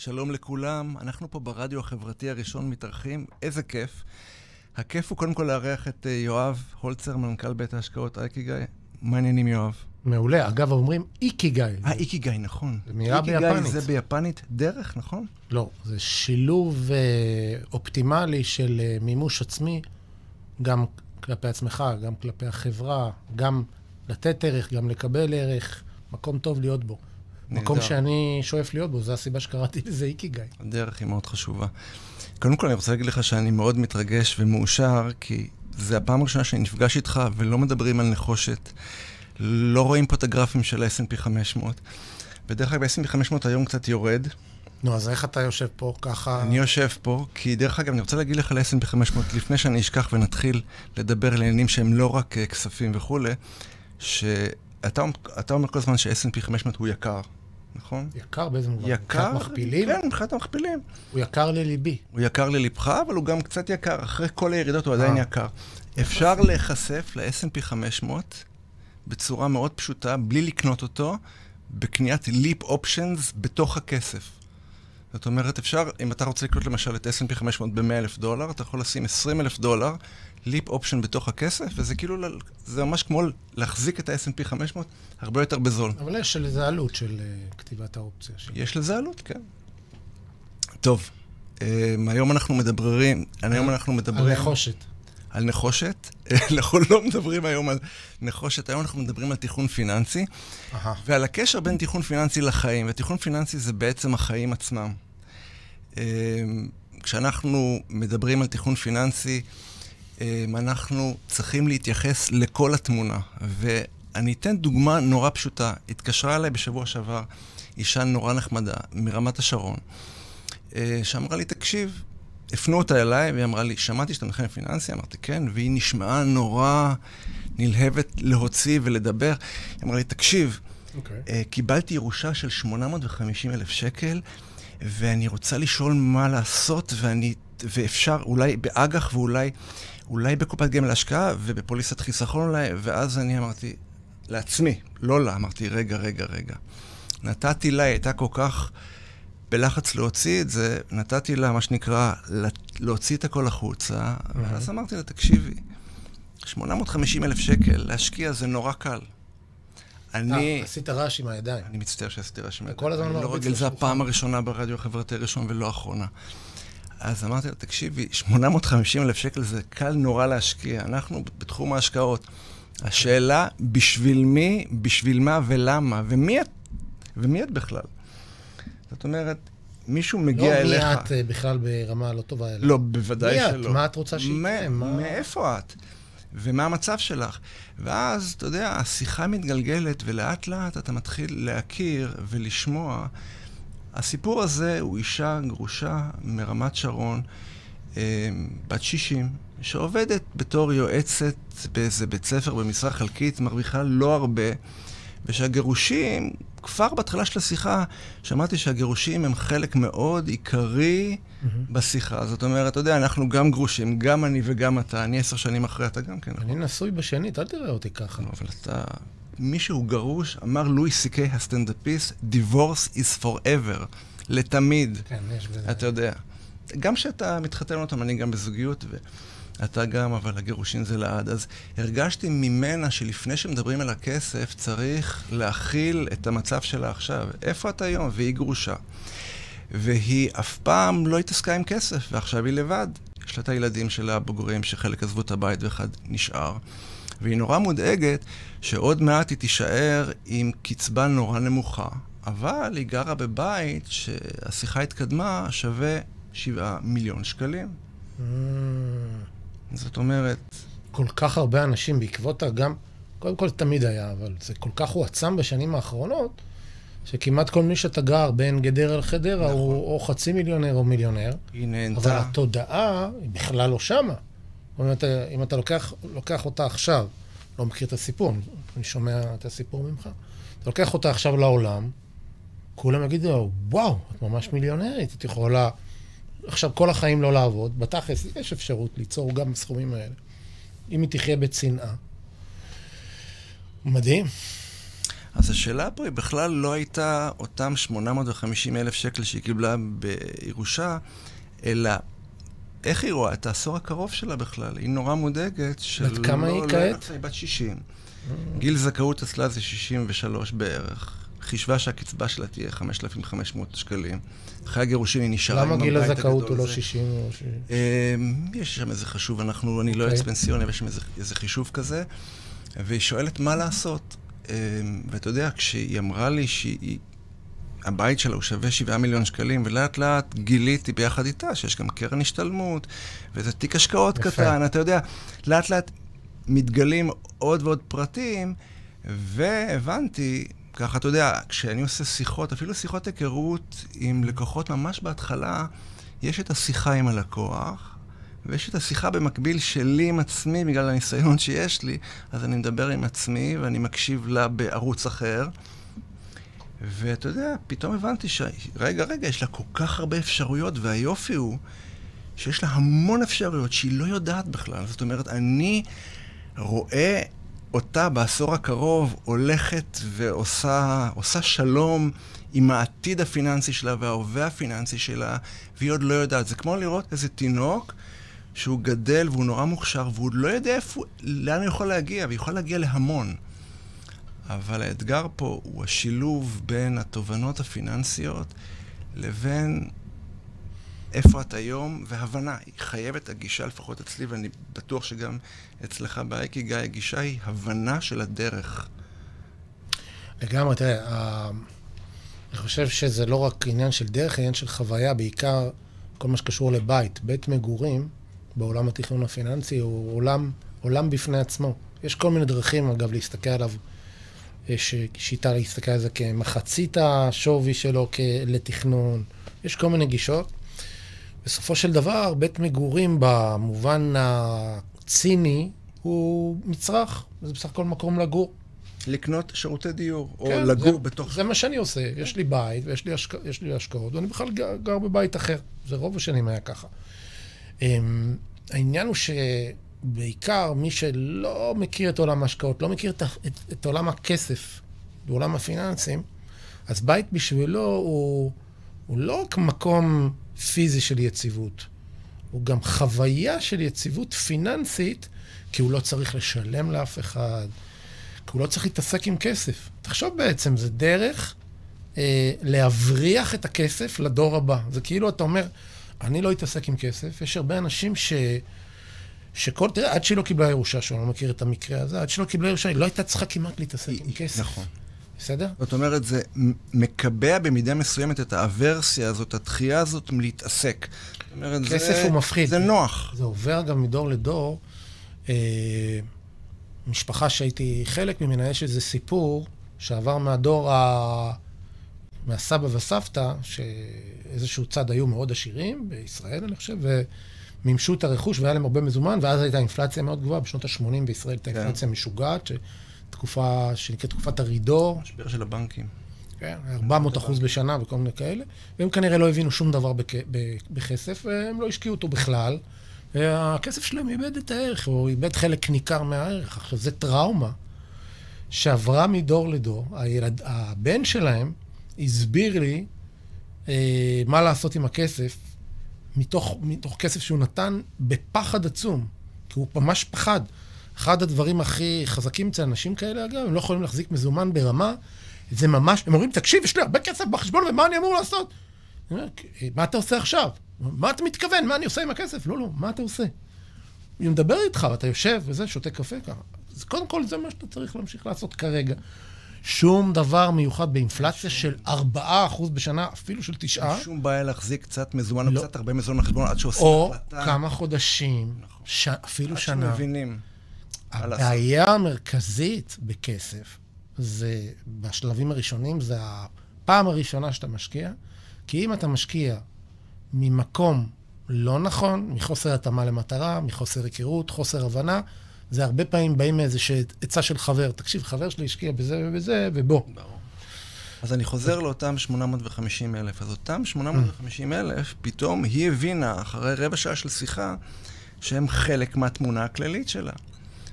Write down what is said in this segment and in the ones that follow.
שלום לכולם, אנחנו פה ברדיו החברתי הראשון מתארחים, איזה כיף. הכיף הוא קודם כל לארח את אה, יואב הולצר, מנכ"ל בית ההשקעות אייקי מה העניינים יואב? מעולה. אגב, אומרים איקיגאי. אה, איקיגאי, נכון. זה מילה ביפנית. איקיגאי זה ביפנית דרך, נכון? לא, זה שילוב אה, אופטימלי של אה, מימוש עצמי, גם כלפי עצמך, גם כלפי החברה, גם לתת ערך, גם לקבל ערך, מקום טוב להיות בו. מקום שאני שואף להיות בו, זו הסיבה שקראתי לזה איקיגאי. הדרך היא מאוד חשובה. קודם כל, אני רוצה להגיד לך שאני מאוד מתרגש ומאושר, כי זה הפעם הראשונה שאני נפגש איתך ולא מדברים על נחושת. לא רואים פה את הגרפים של ה-S&P 500. ודרך אגב, ה-S&P 500 היום קצת יורד. נו, אז איך אתה יושב פה ככה? אני יושב פה, כי דרך אגב, אני רוצה להגיד לך על ה-S&P 500, לפני שאני אשכח ונתחיל לדבר על עניינים שהם לא רק uh, כספים וכולי, שאתה אומר כל הזמן שה-S&P 500 הוא יקר, נכון? יקר באיזה מובן? יקר? מבחינת מכפילים? כן, מבחינת המכפילים. הוא יקר לליבי. הוא יקר ללבך, אבל הוא גם קצת יקר. אחרי כל הירידות הוא עדיין יקר. אפשר להיחשף ל-S&P 500 בצורה מאוד פשוטה, בלי לקנות אותו, בקניית ליפ אופשנס בתוך הכסף. זאת אומרת, אפשר, אם אתה רוצה לקנות למשל את S&P 500 ב-100 אלף דולר, אתה יכול לשים 20 אלף דולר, ליפ אופשן בתוך הכסף, וזה כאילו, זה ממש כמו להחזיק את ה-S&P 500 הרבה יותר בזול. אבל יש לזה עלות של uh, כתיבת האופציה. של... יש לזה עלות, כן. טוב, um, היום אנחנו מדברים, היום אנחנו מדברים... על נחושת. על נחושת. אנחנו לא מדברים היום על נחושת, היום אנחנו מדברים על תיכון פיננסי, Aha. ועל הקשר בין תיכון פיננסי לחיים. ותיכון פיננסי זה בעצם החיים עצמם. אמ, כשאנחנו מדברים על תיכון פיננסי, אנחנו צריכים להתייחס לכל התמונה. ואני אתן דוגמה נורא פשוטה. התקשרה אליי בשבוע שעבר אישה נורא נחמדה מרמת השרון, אה, שאמרה לי, תקשיב, הפנו אותה אליי, והיא אמרה לי, שמעתי שאתה מכן פיננסי? אמרתי, כן, והיא נשמעה נורא נלהבת להוציא ולדבר. היא אמרה לי, תקשיב, okay. אוקיי. אה, קיבלתי ירושה של 850 אלף שקל, ואני רוצה לשאול מה לעשות, ואני, ואפשר, אולי באג"ח ואולי אולי בקופת גמל להשקעה ובפוליסת חיסכון אולי, ואז אני אמרתי לעצמי, לא לה, אמרתי, רגע, רגע, רגע. נתתי לה, היא הייתה כל כך... בלחץ להוציא את זה, נתתי לה, מה שנקרא, להוציא את הכל החוצה, ואז אמרתי לה, תקשיבי, 850 אלף שקל, להשקיע זה נורא קל. אני... אה, עשית רעש עם הידיים. אני מצטער שעשיתי רעש עם הידיים. כל הזמן לא מרביץ רגיל, זו הפעם הראשונה ברדיו החברתי הראשון ולא האחרונה. אז אמרתי לה, תקשיבי, 850 אלף שקל זה קל נורא להשקיע. אנחנו בתחום ההשקעות. השאלה, בשביל מי, בשביל מה ולמה, ומי את, ומי את בכלל? זאת אומרת, מישהו מגיע לא אליך... לא מי את אה, בכלל ברמה לא טובה אליך. לא, בוודאי מי שלא. מי את? מה את רוצה שיקרה? מה... מאיפה את? ומה המצב שלך? ואז, אתה יודע, השיחה מתגלגלת, ולאט לאט אתה מתחיל להכיר ולשמוע. הסיפור הזה הוא אישה גרושה מרמת שרון, אה, בת 60, שעובדת בתור יועצת באיזה בית ספר במשרה חלקית, מרוויחה לא הרבה, ושהגירושים כבר בהתחלה של השיחה שמעתי שהגירושים הם חלק מאוד עיקרי mm-hmm. בשיחה. זאת אומרת, אתה יודע, אנחנו גם גרושים, גם אני וגם אתה. אני עשר שנים אחרי, אתה גם כן. אני נשוי בשנית, אל תראה אותי ככה. אבל אתה... מי שהוא גרוש, אמר לואי סי קיי הסטנדאפיסט, divorce is forever, לתמיד. כן, יש בזה. אתה יודע. גם כשאתה מתחתן אותם, אני גם בזוגיות, ו... אתה גם, אבל הגירושין זה לעד. אז הרגשתי ממנה שלפני שמדברים על הכסף, צריך להכיל את המצב שלה עכשיו. איפה את היום? והיא גרושה. והיא אף פעם לא התעסקה עם כסף, ועכשיו היא לבד. יש לה את הילדים שלה הבוגרים, שחלק עזבו את הבית ואחד נשאר. והיא נורא מודאגת שעוד מעט היא תישאר עם קצבה נורא נמוכה, אבל היא גרה בבית שהשיחה התקדמה שווה שבעה מיליון שקלים. Mm. זאת אומרת... כל כך הרבה אנשים בעקבות גם, קודם כל תמיד היה, אבל זה כל כך הועצם בשנים האחרונות, שכמעט כל מי שאתה גר בין גדרה לחדרה נכון. הוא או חצי מיליונר או מיליונר. היא נהנתה. אבל התודעה היא בכלל לא שמה. זאת אומרת, אם אתה לוקח, לוקח אותה עכשיו, לא מכיר את הסיפור, אני שומע את הסיפור ממך, אתה לוקח אותה עכשיו לעולם, כולם יגידו, וואו, את ממש מיליונרית, את יכולה... עכשיו כל החיים לא לעבוד, בתכלס יש אפשרות ליצור גם בסכומים האלה. אם היא תחיה בצנעה. מדהים. אז השאלה פה היא בכלל לא הייתה אותם 850 אלף שקל שהיא קיבלה בירושה, אלא איך היא רואה את העשור הקרוב שלה בכלל? היא נורא מודאגת של... בת כמה לא, היא לא, כעת? היא בת 60. Mm. גיל זכאות אצלה זה 63 בערך. חישבה שהקצבה שלה תהיה 5,500 שקלים. אחרי הגירושים היא נשארה עם הבית הגדול הזה. למה גיל הזכאות הוא לא 60 או 60? אמ, יש שם איזה חישוב, אנחנו, אני לא יועץ אוקיי. פנסיוני, אבל יש שם איזה חישוב כזה. והיא שואלת מה לעשות. אמ, ואתה יודע, כשהיא אמרה לי שהיא... הבית שלה הוא שווה 7 מיליון שקלים, ולאט לאט גיליתי ביחד איתה שיש גם קרן השתלמות, וזה תיק השקעות יפה. קטן, אתה יודע, לאט לאט מתגלים עוד ועוד פרטים, והבנתי, ככה, אתה יודע, כשאני עושה שיחות, אפילו שיחות היכרות עם לקוחות ממש בהתחלה, יש את השיחה עם הלקוח, ויש את השיחה במקביל שלי עם עצמי, בגלל הניסיון שיש לי, אז אני מדבר עם עצמי ואני מקשיב לה בערוץ אחר. ואתה יודע, פתאום הבנתי שרגע, רגע, יש לה כל כך הרבה אפשרויות, והיופי הוא שיש לה המון אפשרויות שהיא לא יודעת בכלל. זאת אומרת, אני רואה אותה בעשור הקרוב הולכת ועושה שלום עם העתיד הפיננסי שלה וההווה הפיננסי שלה, והיא עוד לא יודעת. זה כמו לראות איזה תינוק שהוא גדל והוא נורא מוכשר, והוא לא יודע איפה, לאן הוא יכול להגיע, והוא יכול להגיע להמון. אבל האתגר פה הוא השילוב בין התובנות הפיננסיות לבין איפה את היום, והבנה. היא חייבת, הגישה לפחות אצלי, ואני בטוח שגם אצלך באייקיגאי, הגישה היא הבנה של הדרך. לגמרי, תראה, אני חושב שזה לא רק עניין של דרך, עניין של חוויה, בעיקר כל מה שקשור לבית. בית מגורים בעולם התכנון הפיננסי הוא עולם, עולם בפני עצמו. יש כל מיני דרכים, אגב, להסתכל עליו. יש שיטה להסתכל על זה כמחצית השווי שלו לתכנון. יש כל מיני גישות. בסופו של דבר, בית מגורים במובן הציני הוא מצרך, זה בסך הכל מקום לגור. לקנות שירותי דיור, או כן, לגור זה, בתוך... זה מה שאני עושה. יש לי בית ויש לי, השק... לי השקעות, ואני בכלל גר, גר בבית אחר. זה רוב השנים היה ככה. Um, העניין הוא שבעיקר מי שלא מכיר את עולם ההשקעות, לא מכיר את, את, את עולם הכסף, בעולם הפיננסים, אז בית בשבילו הוא, הוא לא רק מקום פיזי של יציבות, הוא גם חוויה של יציבות פיננסית, כי הוא לא צריך לשלם לאף אחד, כי הוא לא צריך להתעסק עם כסף. תחשוב בעצם, זה דרך אה, להבריח את הכסף לדור הבא. זה כאילו אתה אומר, אני לא אתעסק עם כסף. יש הרבה אנשים ש... שכל, תראה, עד שהיא לא קיבלה ירושה, שאני לא מכיר את המקרה הזה, עד שהיא לא קיבלה ירושה, היא לא הייתה צריכה כמעט להתעסק עם כסף. נכון. בסדר? זאת אומרת, זה מקבע במידה מסוימת את האברסיה הזאת, התחייה הזאת מלהתעסק. אומרת, כסף זה, הוא מפחיד. זה נוח. זה עובר גם מדור לדור. אה, משפחה שהייתי חלק ממנה, יש איזה סיפור שעבר מהדור ה... מהסבא וסבתא, שאיזשהו צד היו מאוד עשירים, בישראל אני חושב, ומימשו את הרכוש והיה להם הרבה מזומן, ואז הייתה אינפלציה מאוד גבוהה, בשנות ה-80 בישראל הייתה כן. אינפלציה משוגעת, תקופה שנקראת תקופת הרידור. משבר של הבנקים. כן, 400 אחוז בשנה וכל מיני כאלה, והם כנראה לא הבינו שום דבר בכ... בכסף, והם לא השקיעו אותו בכלל. והכסף שלהם איבד את הערך, או איבד חלק ניכר מהערך. עכשיו, זו טראומה שעברה מדור לדור. הילד, הבן שלהם הסביר לי אה, מה לעשות עם הכסף, מתוך, מתוך כסף שהוא נתן בפחד עצום, כי הוא ממש פחד. אחד הדברים הכי חזקים אצל אנשים כאלה, אגב, הם לא יכולים להחזיק מזומן ברמה, זה ממש, הם אומרים, תקשיב, יש לי הרבה כסף בחשבון, ומה אני אמור לעשות? מה אתה עושה עכשיו? מה אתה מתכוון? מה אני עושה עם הכסף? לא, לא, מה אתה עושה? אני מדבר איתך, ואתה יושב וזה, שותה קפה ככה. אז קודם כל, זה מה שאתה צריך להמשיך לעשות כרגע. שום דבר מיוחד באינפלציה של 4% בשנה, אפילו של 9. שום בעיה להחזיק קצת מזומן לא. או קצת הרבה מזומן בחשבון עד שעושים החלטה. או כמה חודשים, נכון. ש... אפילו עד שנה. עד שמבינים. הבעיה המרכזית בכסף זה, בשלבים הראשונים, זה הפעם הראשונה שאתה משקיע, כי אם אתה משקיע ממקום לא נכון, מחוסר התאמה למטרה, מחוסר היכרות, חוסר הבנה, זה הרבה פעמים באים מאיזושהי עצה של חבר. תקשיב, חבר שלי השקיע בזה ובזה, ובוא. ברור. אז אני חוזר לאותם 850 אלף. אז אותם 850 אלף, פתאום היא הבינה, אחרי רבע שעה של שיחה, שהם חלק מהתמונה הכללית שלה.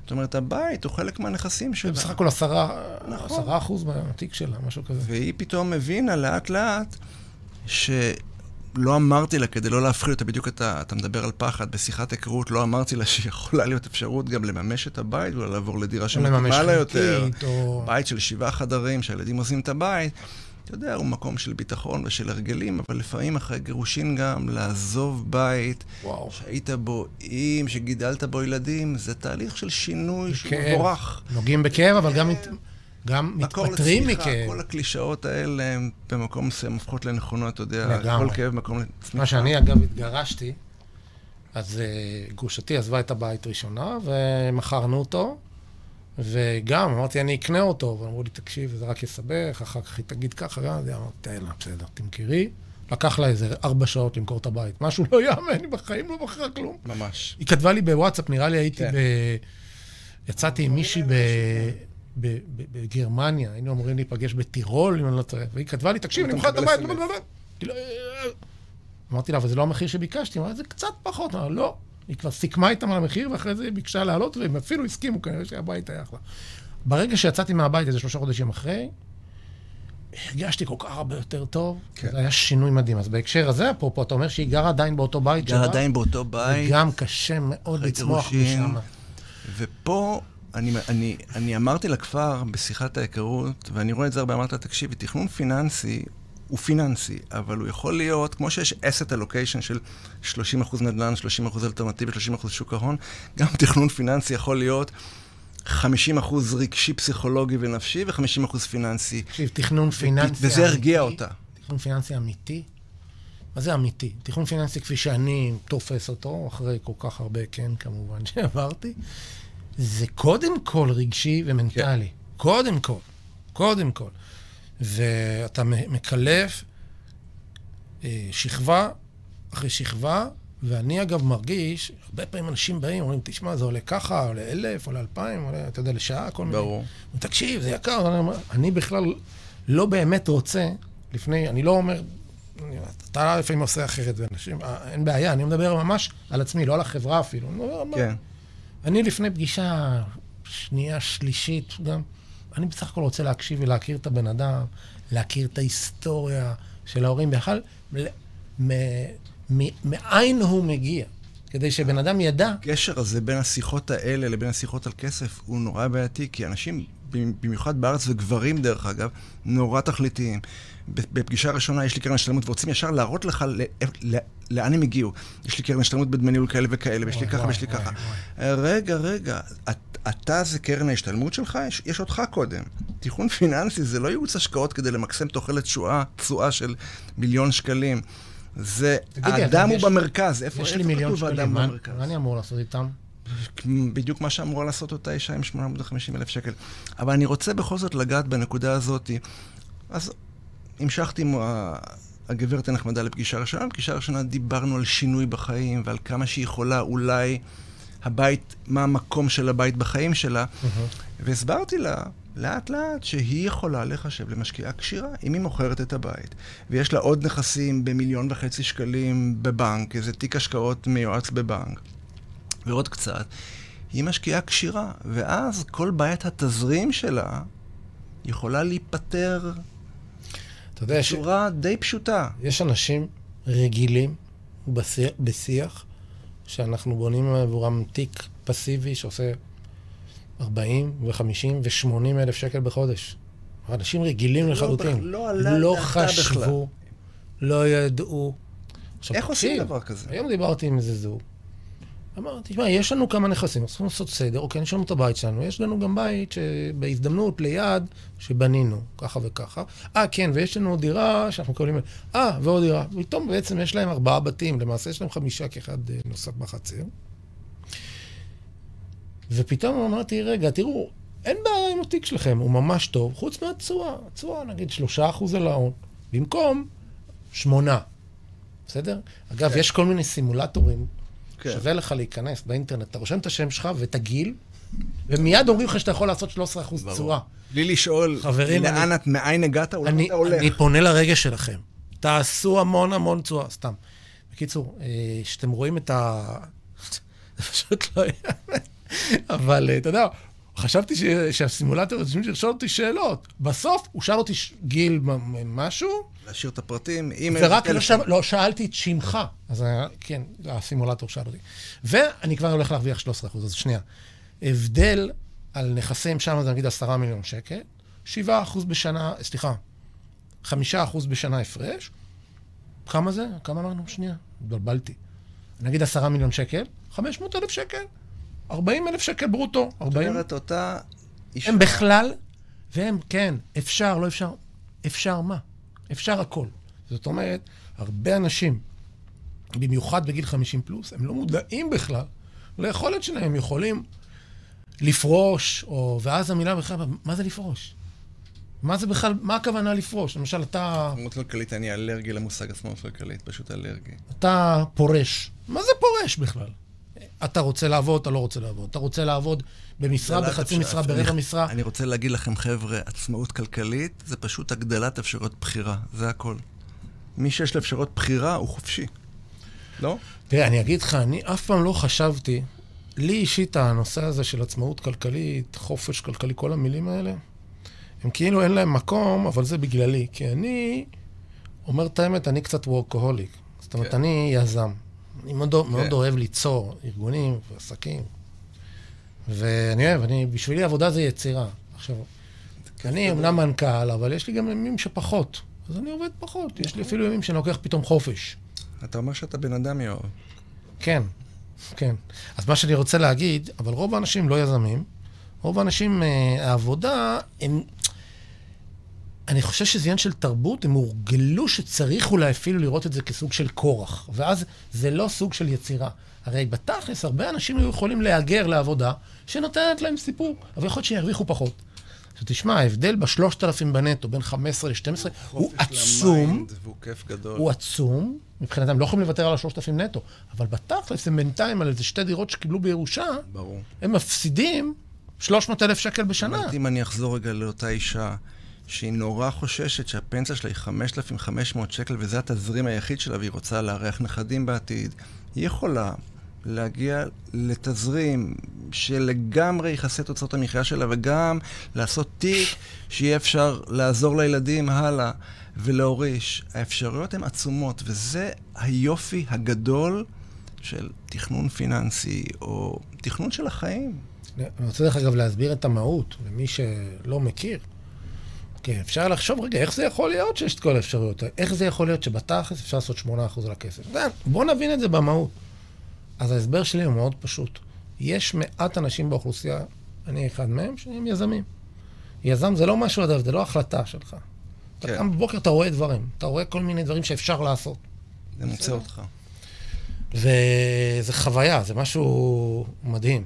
זאת אומרת, הבית הוא חלק מהנכסים שלה. בסך הכל עשרה, נכון. עשרה אחוז מהתיק שלה, משהו כזה. והיא פתאום הבינה לאט לאט ש... לא אמרתי לה, כדי לא להפחיד אותה, בדיוק אתה, אתה מדבר על פחד, בשיחת היכרות, לא אמרתי לה שיכולה להיות אפשרות גם לממש את הבית, ואולי לעבור לדירה שמתאימה לה יותר. או... בית של שבעה חדרים, שהילדים עושים את הבית. אתה יודע, הוא מקום של ביטחון ושל הרגלים, אבל לפעמים אחרי גירושין גם, לעזוב בית, וואו. שהיית בו עם, שגידלת בו ילדים, זה תהליך של שינוי שהוא מבורך. נוגעים בכאב, אבל גם... גם מתפטרים מכאב. כל הקלישאות האלה הם במקום מסוים הופכות לנכונות, אתה יודע, לגמרי. כל כאב מקום לצמיחה. מה שאני אגב התגרשתי, אז uh, גרושתי עזבה את הבית ראשונה, ומכרנו אותו, וגם אמרתי, אני אקנה אותו, ואמרו לי, תקשיב, זה רק יסבך, אחר כך היא תגיד ככה, גם, אמרתי, תן לה, בסדר, תמכרי. לקח לה איזה ארבע שעות למכור את הבית. משהו לא יאמן, היא בחיים לא מכרה כלום. ממש. היא כתבה לי בוואטסאפ, נראה לי הייתי כן. ב... יצאתי עם מישהי ב... בגרמניה, היינו אמורים להיפגש בטירול, אם אני לא טועה, והיא כתבה לי, תקשיב, אני מוכר את הבית, אמרתי לה, אבל זה לא המחיר שביקשתי, אמרתי, זה קצת פחות, אמרתי, לא. היא כבר סיכמה איתם על המחיר, ואחרי זה היא ביקשה לעלות, והם אפילו הסכימו, כנראה שהבית היה אחלה. ברגע שיצאתי מהבית, איזה שלושה חודשים אחרי, הרגשתי כל כך הרבה יותר טוב, כן. זה היה שינוי מדהים. אז בהקשר הזה, אפרופו, אתה אומר שהיא גרה עדיין באותו בית גרה עדיין באותו בית. וגם קשה מאוד לצמוח משם. ופה אני, אני, אני אמרתי לכפר בשיחת ההיכרות, ואני רואה את זה הרבה, אמרת, תקשיבי, תכנון פיננסי הוא פיננסי, אבל הוא יכול להיות, כמו שיש asset allocation של 30% נדל"ן, 30% אלטרנטיבי, 30% שוק ההון, גם תכנון פיננסי יכול להיות 50% רגשי, פסיכולוגי ונפשי, ו-50% פיננסי. תקשיב, תכנון פיננסי אמיתי. וזה הרגיע אותה. תכנון פיננסי אמיתי? מה זה אמיתי? תכנון פיננסי כפי שאני תופס אותו, אחרי כל כך הרבה כן, כמובן, שעברתי, זה קודם כל רגשי ומנטלי. כן. קודם כל. קודם כל. ואתה מקלף אה, שכבה אחרי שכבה, ואני אגב מרגיש, הרבה פעמים אנשים באים, אומרים, תשמע, זה עולה ככה, עולה אלף, עולה אלפיים, עולה, אתה יודע, לשעה, כל מיני. ברור. תקשיב, זה יקר. אני, אומר, אני בכלל לא באמת רוצה, לפני, אני לא אומר, אתה לפעמים עושה אחרת, ואנשים, אה, אין בעיה, אני מדבר ממש על עצמי, לא על החברה אפילו. אני מדבר כן. אני לפני פגישה שנייה, שלישית, גם, אני בסך הכל רוצה להקשיב ולהכיר את הבן אדם, להכיר את ההיסטוריה של ההורים, בכלל, מאין הוא מגיע. כדי שבן אדם ידע. הקשר הזה בין השיחות האלה לבין השיחות על כסף הוא נורא בעייתי, כי אנשים, במיוחד בארץ, וגברים דרך אגב, נורא תכליתיים. בפגישה ראשונה יש לי קרן השתלמות, ורוצים ישר להראות לך לאן הם הגיעו. יש לי קרן השתלמות בדמי ניהול כאלה וכאלה, ויש לי ככה ויש לי ככה. רגע, רגע, אתה זה קרן ההשתלמות שלך? יש, יש אותך קודם. תיכון פיננסי זה לא ייעוץ השקעות כדי למקסם תוחלת תשואה של מיליון שקלים. זה, האדם הוא במרכז. איפה לי מיליון שקלים, מה אני אמור לעשות איתם? בדיוק מה שאמורה לעשות אותה אישה עם 850 אלף שקל. אבל אני רוצה בכל זאת לגעת בנקודה הזאת. אז המשכתי עם הגברת הנחמדה לפגישה ראשונה. בפגישה ראשונה דיברנו על שינוי בחיים ועל כמה שהיא יכולה אולי הבית, מה המקום של הבית בחיים שלה. Mm-hmm. והסברתי לה, לאט לאט, שהיא יכולה לחשב למשקיעה כשירה, אם היא מוכרת את הבית. ויש לה עוד נכסים במיליון וחצי שקלים בבנק, איזה תיק השקעות מיועץ בבנק, ועוד קצת. היא משקיעה כשירה, ואז כל בעיית התזרים שלה יכולה להיפתר בצורה ש... די פשוטה. יש אנשים רגילים בשיח, בשיח שאנחנו בונים עבורם תיק פסיבי שעושה 40 ו-50 ו-80 אלף שקל בחודש. אנשים רגילים לא לחלוטין. לא, לא, לא חשבו, בכלל. לא ידעו. עכשיו, איך עושים דבר כזה? היום דיברתי עם איזה זוג. אמרתי, תשמע, יש לנו כמה נכסים, אנחנו צריכים לעשות סדר, אוקיי, יש לנו את הבית שלנו, יש לנו גם בית שבהזדמנות, ליד, שבנינו, ככה וככה. אה, כן, ויש לנו דירה שאנחנו קוראים, אה, ועוד דירה. פתאום בעצם יש להם ארבעה בתים, למעשה יש להם חמישה כאחד אה, נוסף בחצר. ופתאום אמרתי, רגע, תראו, אין בעיה עם התיק שלכם, הוא ממש טוב, חוץ מהתשואה. התשואה, נגיד, שלושה אחוז על ההון, במקום שמונה. בסדר? אגב, כן. יש כל מיני סימולטורים כן. שווה לך להיכנס באינטרנט, אתה רושם את השם שלך ואת הגיל, ומיד אומרים לך שאתה יכול לעשות 13% תשואה. בלי לשאול, חברים, לאן את, מאין הגעת או לאן אתה הולך. אני פונה לרגש שלכם. תעשו המון המון תשואה, סתם. בקיצור, כשאתם רואים את ה... זה פשוט לא יאמן. אבל אתה יודע, חשבתי ש... שהסימולטור לשאול אותי שאלות. בסוף הוא שאל אותי ש... גיל משהו. להשאיר את הפרטים, אימייל. ורק לא, ש... לא שאלתי את שמך. אז היה, כן, הסימולטור שאל אותי. ואני כבר הולך להרוויח 13%, אז שנייה. הבדל על נכסים שם זה נגיד 10 מיליון שקל, 7% בשנה, סליחה, 5% בשנה הפרש. כמה זה? כמה אמרנו? שנייה, התבלבלתי. נגיד 10 מיליון שקל, 500 אלף שקל. 40 אלף שקל ברוטו. 40. זאת אומרת, אותה אישה... הם בכלל, והם, כן, אפשר, לא אפשר, אפשר מה? אפשר הכל. זאת אומרת, הרבה אנשים, במיוחד בגיל 50 פלוס, הם לא מודעים בכלל ליכולת שלהם. הם יכולים לפרוש, או... ואז המילה בכלל, מה זה לפרוש? מה זה בכלל, מה הכוונה לפרוש? למשל, אתה... עצמאות כלכלית, אני אלרגי למושג עצמאות כלכלית, פשוט אלרגי. אתה פורש. מה זה פורש בכלל? אתה רוצה לעבוד, אתה לא רוצה לעבוד. אתה רוצה לעבוד במשרה, בחצי משרה, ברבע משרה. אני רוצה להגיד לכם, חבר'ה, עצמאות כלכלית זה פשוט הגדלת אפשרויות בחירה, זה הכל. מי שיש לו אפשרויות בחירה הוא חופשי, לא? תראה, אני אגיד לך, אני אף פעם לא חשבתי, לי אישית הנושא הזה של עצמאות כלכלית, חופש כלכלי, כל המילים האלה, הם כאילו אין להם מקום, אבל זה בגללי. כי אני אומר את האמת, אני קצת וורקוהוליק. זאת אומרת, כן. אני יזם. אני מאוד, כן. מאוד אוהב ליצור ארגונים ועסקים. ואני אוהב, אני, בשבילי עבודה זה יצירה. עכשיו, אני אמנם מנכ"ל, אבל יש לי גם ימים שפחות. אז אני עובד פחות. יש לי אפילו ימים שאני לוקח פתאום חופש. אתה אומר שאתה בן אדם יואב. כן, כן. אז מה שאני רוצה להגיד, אבל רוב האנשים לא יזמים. רוב האנשים, אה, העבודה, הם... אני חושב שזה עניין של תרבות, הם הורגלו שצריך אולי אפילו לראות את זה כסוג של כורח, ואז זה לא סוג של יצירה. הרי בתכלס, הרבה אנשים היו יכולים להגר לעבודה שנותנת להם סיפור, אבל יכול להיות שירוויחו פחות. תשמע, ההבדל בשלושת אלפים בנטו בין 15 ל-12 הוא עצום. והוא כיף גדול. הוא עצום. מבחינתם, לא יכולים לוותר על השלושת אלפים נטו. אבל בתכלס, הם בינתיים על איזה שתי דירות שקיבלו בירושה, ברור. הם מפסידים 300 אלף שקל בשנה. אם אני אחזור רגע לאותה אישה שהיא נורא חוששת שהפנסיה שלה היא 5,500 שקל וזה התזרים היחיד שלה והיא רוצה לארח נכדים בעתיד, היא יכולה להגיע לתזרים שלגמרי יכסה את הוצאות המחיה שלה וגם לעשות תיק שיהיה אפשר לעזור לילדים הלאה ולהוריש. האפשרויות הן עצומות וזה היופי הגדול של תכנון פיננסי או תכנון של החיים. אני רוצה דרך אגב להסביר את המהות למי שלא מכיר. כן, אפשר לחשוב, רגע, איך זה יכול להיות שיש את כל האפשרויות? איך זה יכול להיות שבתכלס אפשר לעשות 8% על הכסף? בואו נבין את זה במהות. אז ההסבר שלי הוא מאוד פשוט. יש מעט אנשים באוכלוסייה, אני אחד מהם, שהם יזמים. יזם זה לא משהו, אגב, זה לא החלטה שלך. כן. אתה קם בבוקר, אתה רואה דברים. אתה רואה כל מיני דברים שאפשר לעשות. זה מוצא אותך. וזה חוויה, זה משהו מדהים.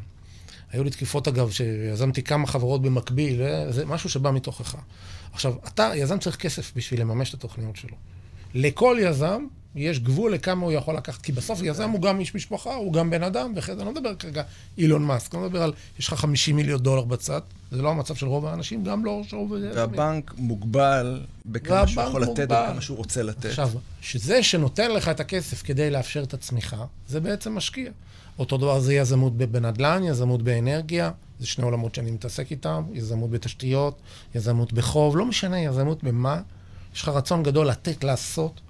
היו לי תקיפות, אגב, שיזמתי כמה חברות במקביל, זה משהו שבא מתוכך. עכשיו, אתה, יזם צריך כסף בשביל לממש את התוכניות שלו. לכל יזם יש גבול לכמה הוא יכול לקחת, כי בסוף יזם הוא גם איש משפחה, הוא גם בן אדם, זה אני לא מדבר כרגע אילון מאסק, אני לא מדבר על, יש לך 50 מיליון דולר בצד, זה לא המצב של רוב האנשים, גם לא שרוב... והבנק מוגבל בכמה שהוא יכול לתת, בכמה שהוא רוצה לתת. עכשיו, שזה שנותן לך את הכסף כדי לאפשר את הצמיחה, זה בעצם משקיע. אותו דבר זה יזמות בנדל"ן, יזמות באנרגיה, זה שני עולמות שאני מתעסק איתם, יזמות בתשתיות, יזמות בחוב, לא משנה, יזמות במה. יש לך רצון גדול לתת, לעשות,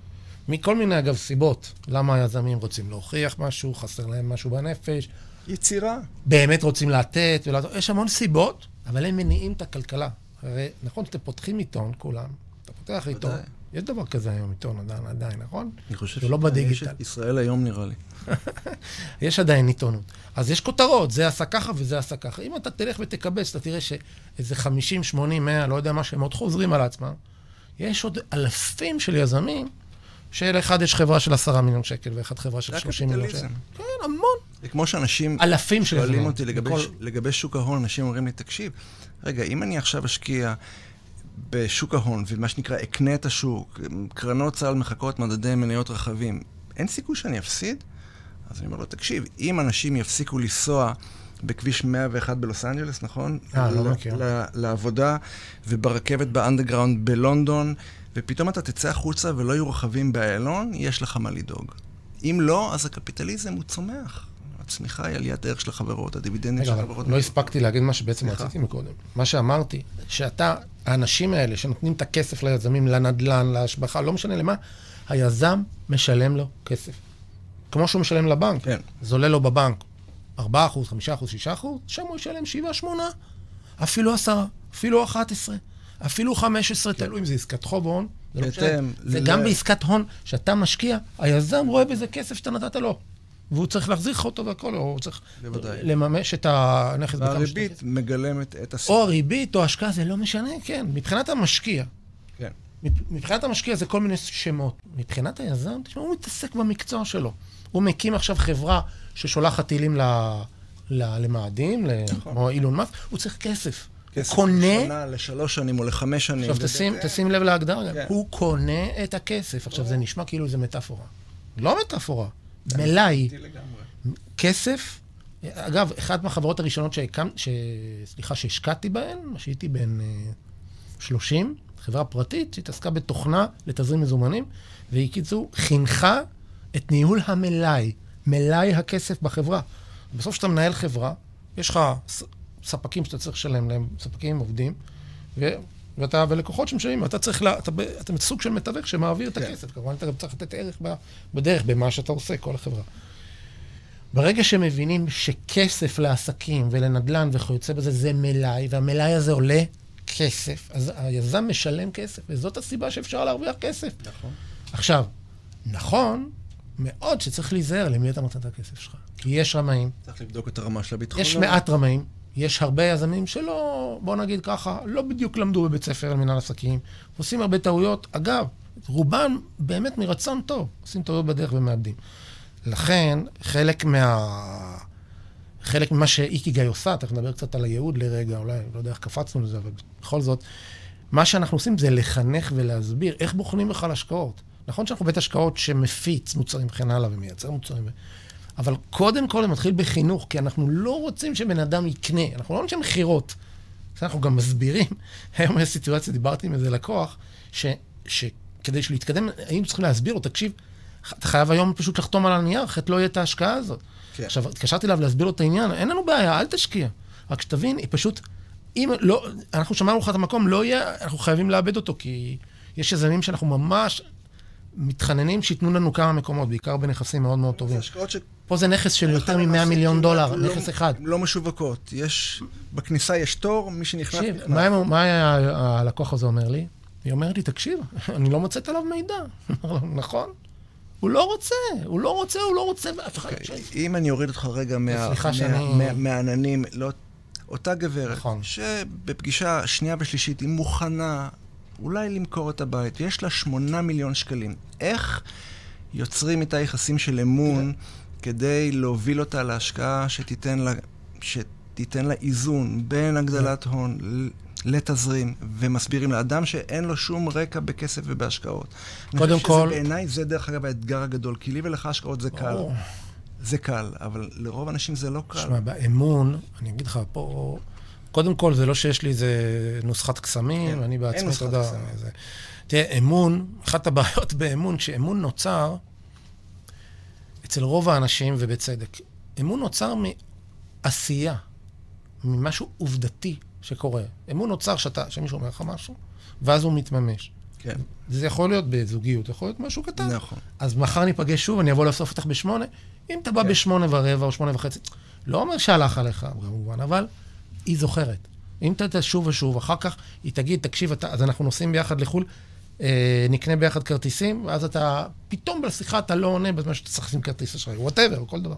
מכל מיני, אגב, סיבות. למה היזמים רוצים להוכיח משהו, חסר להם משהו בנפש. יצירה. באמת רוצים לתת, ולתת. יש המון סיבות, אבל הם מניעים את הכלכלה. הרי, נכון, אתם פותחים עיתון, כולם, אתה פותח עיתון. יש דבר כזה היום, עיתון עדיין, עדיין, נכון? אני חושב לא בדיגיטל. יש את ישראל היום, נראה לי. יש עדיין עיתונות. אז יש כותרות, זה עשה ככה וזה עשה ככה. אם אתה תלך ותקבץ, אתה תראה שאיזה 50, 80, 100, לא יודע מה, שהם עוד חוזרים על עצמם. יש עוד אלפים של יזמים, שלאחד יש חברה של 10 מיליון שקל, ואחד חברה של 30 מיליון שקל. כן, המון. זה כמו שאנשים... אלפים של יזמים. שואלים אותי לגבי, בכל... לגבי שוק ההון, אנשים אומרים לי, תקשיב, רגע, אם אני עכשיו אשקיע... בשוק ההון, ומה שנקרא, אקנה את השוק, קרנות צה"ל מחכות מדדי מניות רחבים, אין סיכוי שאני אפסיד? אז אני אומר לו, תקשיב, אם אנשים יפסיקו לנסוע בכביש 101 בלוס אנג'לס, נכון? אה, לא מכיר. לעבודה, וברכבת באנדרגראונד בלונדון, ופתאום אתה תצא החוצה ולא יהיו רכבים באיילון, יש לך מה לדאוג. אם לא, אז הקפיטליזם הוא צומח. הצמיחה היא עליית ערך של החברות, הדיבידנדים של החברות. לא הספקתי להגיד מה שבעצם רציתי מקודם. מה שאמרתי, שאתה, האנשים האלה שנותנים את הכסף ליזמים, לנדל"ן, להשבחה, לא משנה למה, היזם משלם לו כסף. כמו שהוא משלם לבנק. כן. זה עולה לו בבנק 4 אחוז, 5 אחוז, 6 אחוז, שם הוא ישלם 7, 8, אפילו 10, אפילו 11, אפילו 15, תלוי אם זה עסקת חוב או הון. זה לא משנה. זה ל- גם בעסקת הון, שאתה משקיע, היזם רואה בזה כסף שאתה נתת לו. והוא צריך להחזיר לך אותו והכל, או הוא צריך בוודאי. לממש את הנכס בכמה שאתה והריבית. מגלמת את הסיכון. או הריבית או השקעה, זה לא משנה, כן. מבחינת המשקיע, כן. מבחינת המשקיע זה כל מיני שמות. מבחינת היזם, תשמע, הוא מתעסק במקצוע שלו. הוא מקים עכשיו חברה ששולחת טילים ל... ל... למאדים. נכון. כמו אילון מאסק, הוא צריך כסף. כסף קונה... לשנה, לשלוש שנים או לחמש שנים. עכשיו תשים, תשים לב להגדרה. כן. הוא קונה את הכסף. עכשיו, זה נשמע כאילו זה מטאפורה. לא מטאפורה, מלאי. כסף, אגב, אחת מהחברות הראשונות שהקם, ש... סליחה, שהשקעתי בהן, שהייתי בן אה, 30, חברה פרטית שהתעסקה בתוכנה לתזרים מזומנים, והיא קיצור חינכה את ניהול המלאי, מלאי הכסף בחברה. בסוף כשאתה מנהל חברה, יש לך ספקים שאתה צריך לשלם להם, ספקים עובדים, ו... ואתה, ולקוחות שמשלמים, אתה צריך, לה, אתה, אתה סוג של מתווך שמעביר את כן. הכסף. כמובן, אתה גם צריך לתת ערך ב- בדרך, במה שאתה עושה, כל החברה. ברגע שמבינים שכסף לעסקים ולנדל"ן וכיוצא בזה זה מלאי, והמלאי הזה עולה כסף, אז היזם משלם כסף, וזאת הסיבה שאפשר להרוויח כסף. נכון. עכשיו, נכון מאוד שצריך להיזהר למי אתה נותן את הכסף שלך. כי יש רמאים, צריך לבדוק את הרמה של הביטחון. יש מעט רמאים, יש הרבה יזמים שלא, בוא נגיד ככה, לא בדיוק למדו בבית ספר על מנהל עסקים, עושים הרבה טעויות. אגב, רובם באמת מרצון טוב, עושים טעויות בדרך ומאבדים. לכן, חלק מה... חלק ממה שאיקיגאי עושה, תכף נדבר קצת על הייעוד לרגע, אולי, לא יודע איך קפצנו לזה, אבל בכל זאת, מה שאנחנו עושים זה לחנך ולהסביר איך בוחנים בכלל השקעות. נכון שאנחנו בית השקעות שמפיץ מוצרים וכן הלאה ומייצר מוצרים, אבל קודם כל זה מתחיל בחינוך, כי אנחנו לא רוצים שבן אדם יקנה, אנחנו לא אנשי מכירות. אז אנחנו גם מסבירים, היום יש סיטואציה, דיברתי עם איזה לקוח, ש, שכדי להתקדם, היינו צריכים להסביר לו, תקשיב, אתה חייב היום פשוט לחתום על הנייר, אחרת לא יהיה את ההשקעה הזאת. כן. עכשיו, התקשרתי אליו להסביר לו את העניין, אין לנו בעיה, אל תשקיע. רק שתבין, היא פשוט, אם לא, אנחנו שמענו לך את המקום, לא יהיה, אנחנו חייבים לאבד אותו, כי יש יזמים שאנחנו ממש מתחננים שייתנו לנו כמה מקומות, בעיקר בנכסים מאוד מאוד זה טובים. השקעות ש... פה זה נכס של יותר למעשה מ-100 מיליון דולר, לא- נכס אחד. לא משווקות. יש... בכניסה יש תור, מי שנכנס... תקשיב. מה מה היה הלקוח הזה אומר לי? היא אומרת לי, תקשיב, אני לא מוצאת עליו מידע. נכון? הוא לא רוצה, הוא לא רוצה, הוא לא רוצה, ואף אחד... אוקיי, אם אני אוריד אותך רגע מה- מה- מה- מהעננים, לא... אותה גברת, נכון. שבפגישה שנייה ושלישית היא מוכנה אולי למכור את הבית, ויש לה שמונה מיליון שקלים. איך יוצרים איתה יחסים של אמון כדי להוביל אותה להשקעה שתיתן לה, שתיתן לה איזון בין הגדלת הון לתזרים, ומסבירים לאדם שאין לו שום רקע בכסף ובהשקעות. קודם כל- בעיניי זה דרך אגב האתגר הגדול, כי לי ולך השקעות זה קל. זה קל, אבל לרוב האנשים זה לא קל. שמע, באמון, אני אגיד לך, פה... קודם כל, זה לא שיש לי איזה נוסחת קסמים, כן, אני אין בעצמי, נוסחת אתה יודע... קסמים. תראה, אמון, אחת הבעיות באמון, כשאמון נוצר, אצל רוב האנשים, ובצדק, אמון נוצר מעשייה, ממשהו עובדתי שקורה. אמון נוצר שאתה, שמישהו אומר לך משהו, ואז הוא מתממש. כן, זה יכול להיות בזוגיות, יכול להיות משהו קטן. נכון. אז מחר ניפגש שוב, אני אבוא לאסוף אותך בשמונה. אם אתה בא כן. בשמונה ורבע או שמונה וחצי, לא אומר שהלך עליך, כמובן, אבל היא זוכרת. אם אתה שוב ושוב, אחר כך היא תגיד, תקשיב, אתה, אז אנחנו נוסעים ביחד לחו"ל, נקנה ביחד כרטיסים, ואז אתה, פתאום בשיחה אתה לא עונה בזמן שאתה צריך לשים כרטיס אשראי, וואטאבר, כל דבר.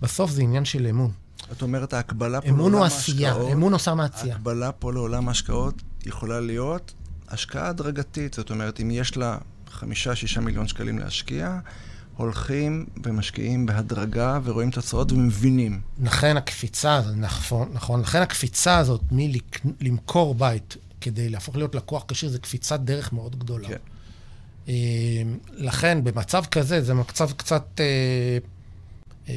בסוף זה עניין של אמון. את אומרת, ההקבלה פה אמון הוא לעולם עשייה, ההשקעות, אמון עושה מעשייה. ההקבלה פה לעולם ההשקעות יכולה להיות השקעה הדרגתית. זאת אומרת, אם יש לה חמישה, שישה מיליון שקלים להשקיע, הולכים ומשקיעים בהדרגה ורואים תוצאות ומבינים. לכן הקפיצה הזאת, נכון, נכון, לכן הקפיצה הזאת מלמכור בית כדי להפוך להיות לקוח כשיר, זה קפיצת דרך מאוד גדולה. כן. אה, לכן, במצב כזה, זה מצב קצת אה, אה,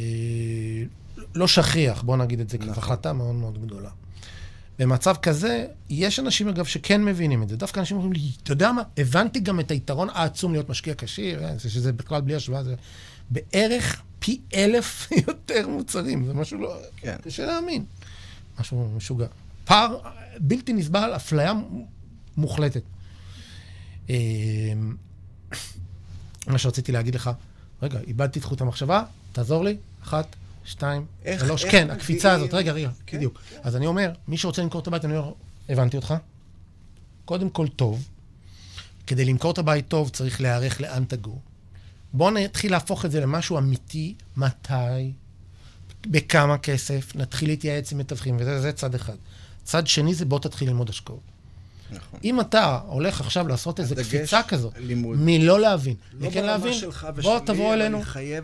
לא שכיח, בוא נגיד את זה, כי נכון. החלטה מאוד מאוד גדולה. במצב כזה, יש אנשים, אגב, שכן מבינים את זה. דווקא אנשים אומרים לי, אתה יודע מה, הבנתי גם את היתרון העצום להיות משקיע כשיר, אה, זה שזה בכלל בלי השוואה, זה בערך פי אלף יותר מוצרים, זה משהו לא... כן. קשה להאמין. משהו משוגע. פער בלתי נסבל, אפליה מוחלטת. אה, מה שרציתי להגיד לך, רגע, איבדתי את חוט המחשבה, תעזור לי, אחת, שתיים, איך, שלוש, איך כן, הקפיצה הזאת, רגע, רגע, כן, בדיוק. כן. אז אני אומר, מי שרוצה למכור את הבית, אני אומר, הבנתי אותך. קודם כל טוב. כדי למכור את הבית טוב, צריך להיערך לאן תגור. בואו נתחיל להפוך את זה למשהו אמיתי, מתי, בכמה כסף, נתחיל להתייעץ עם מתווכים, וזה צד אחד. צד שני זה בוא תתחיל ללמוד השקעות. נכון. אם אתה הולך עכשיו לעשות איזו קפיצה כזאת, לימוד. מלא להבין, לא וכן להבין, בוא תבוא אלינו,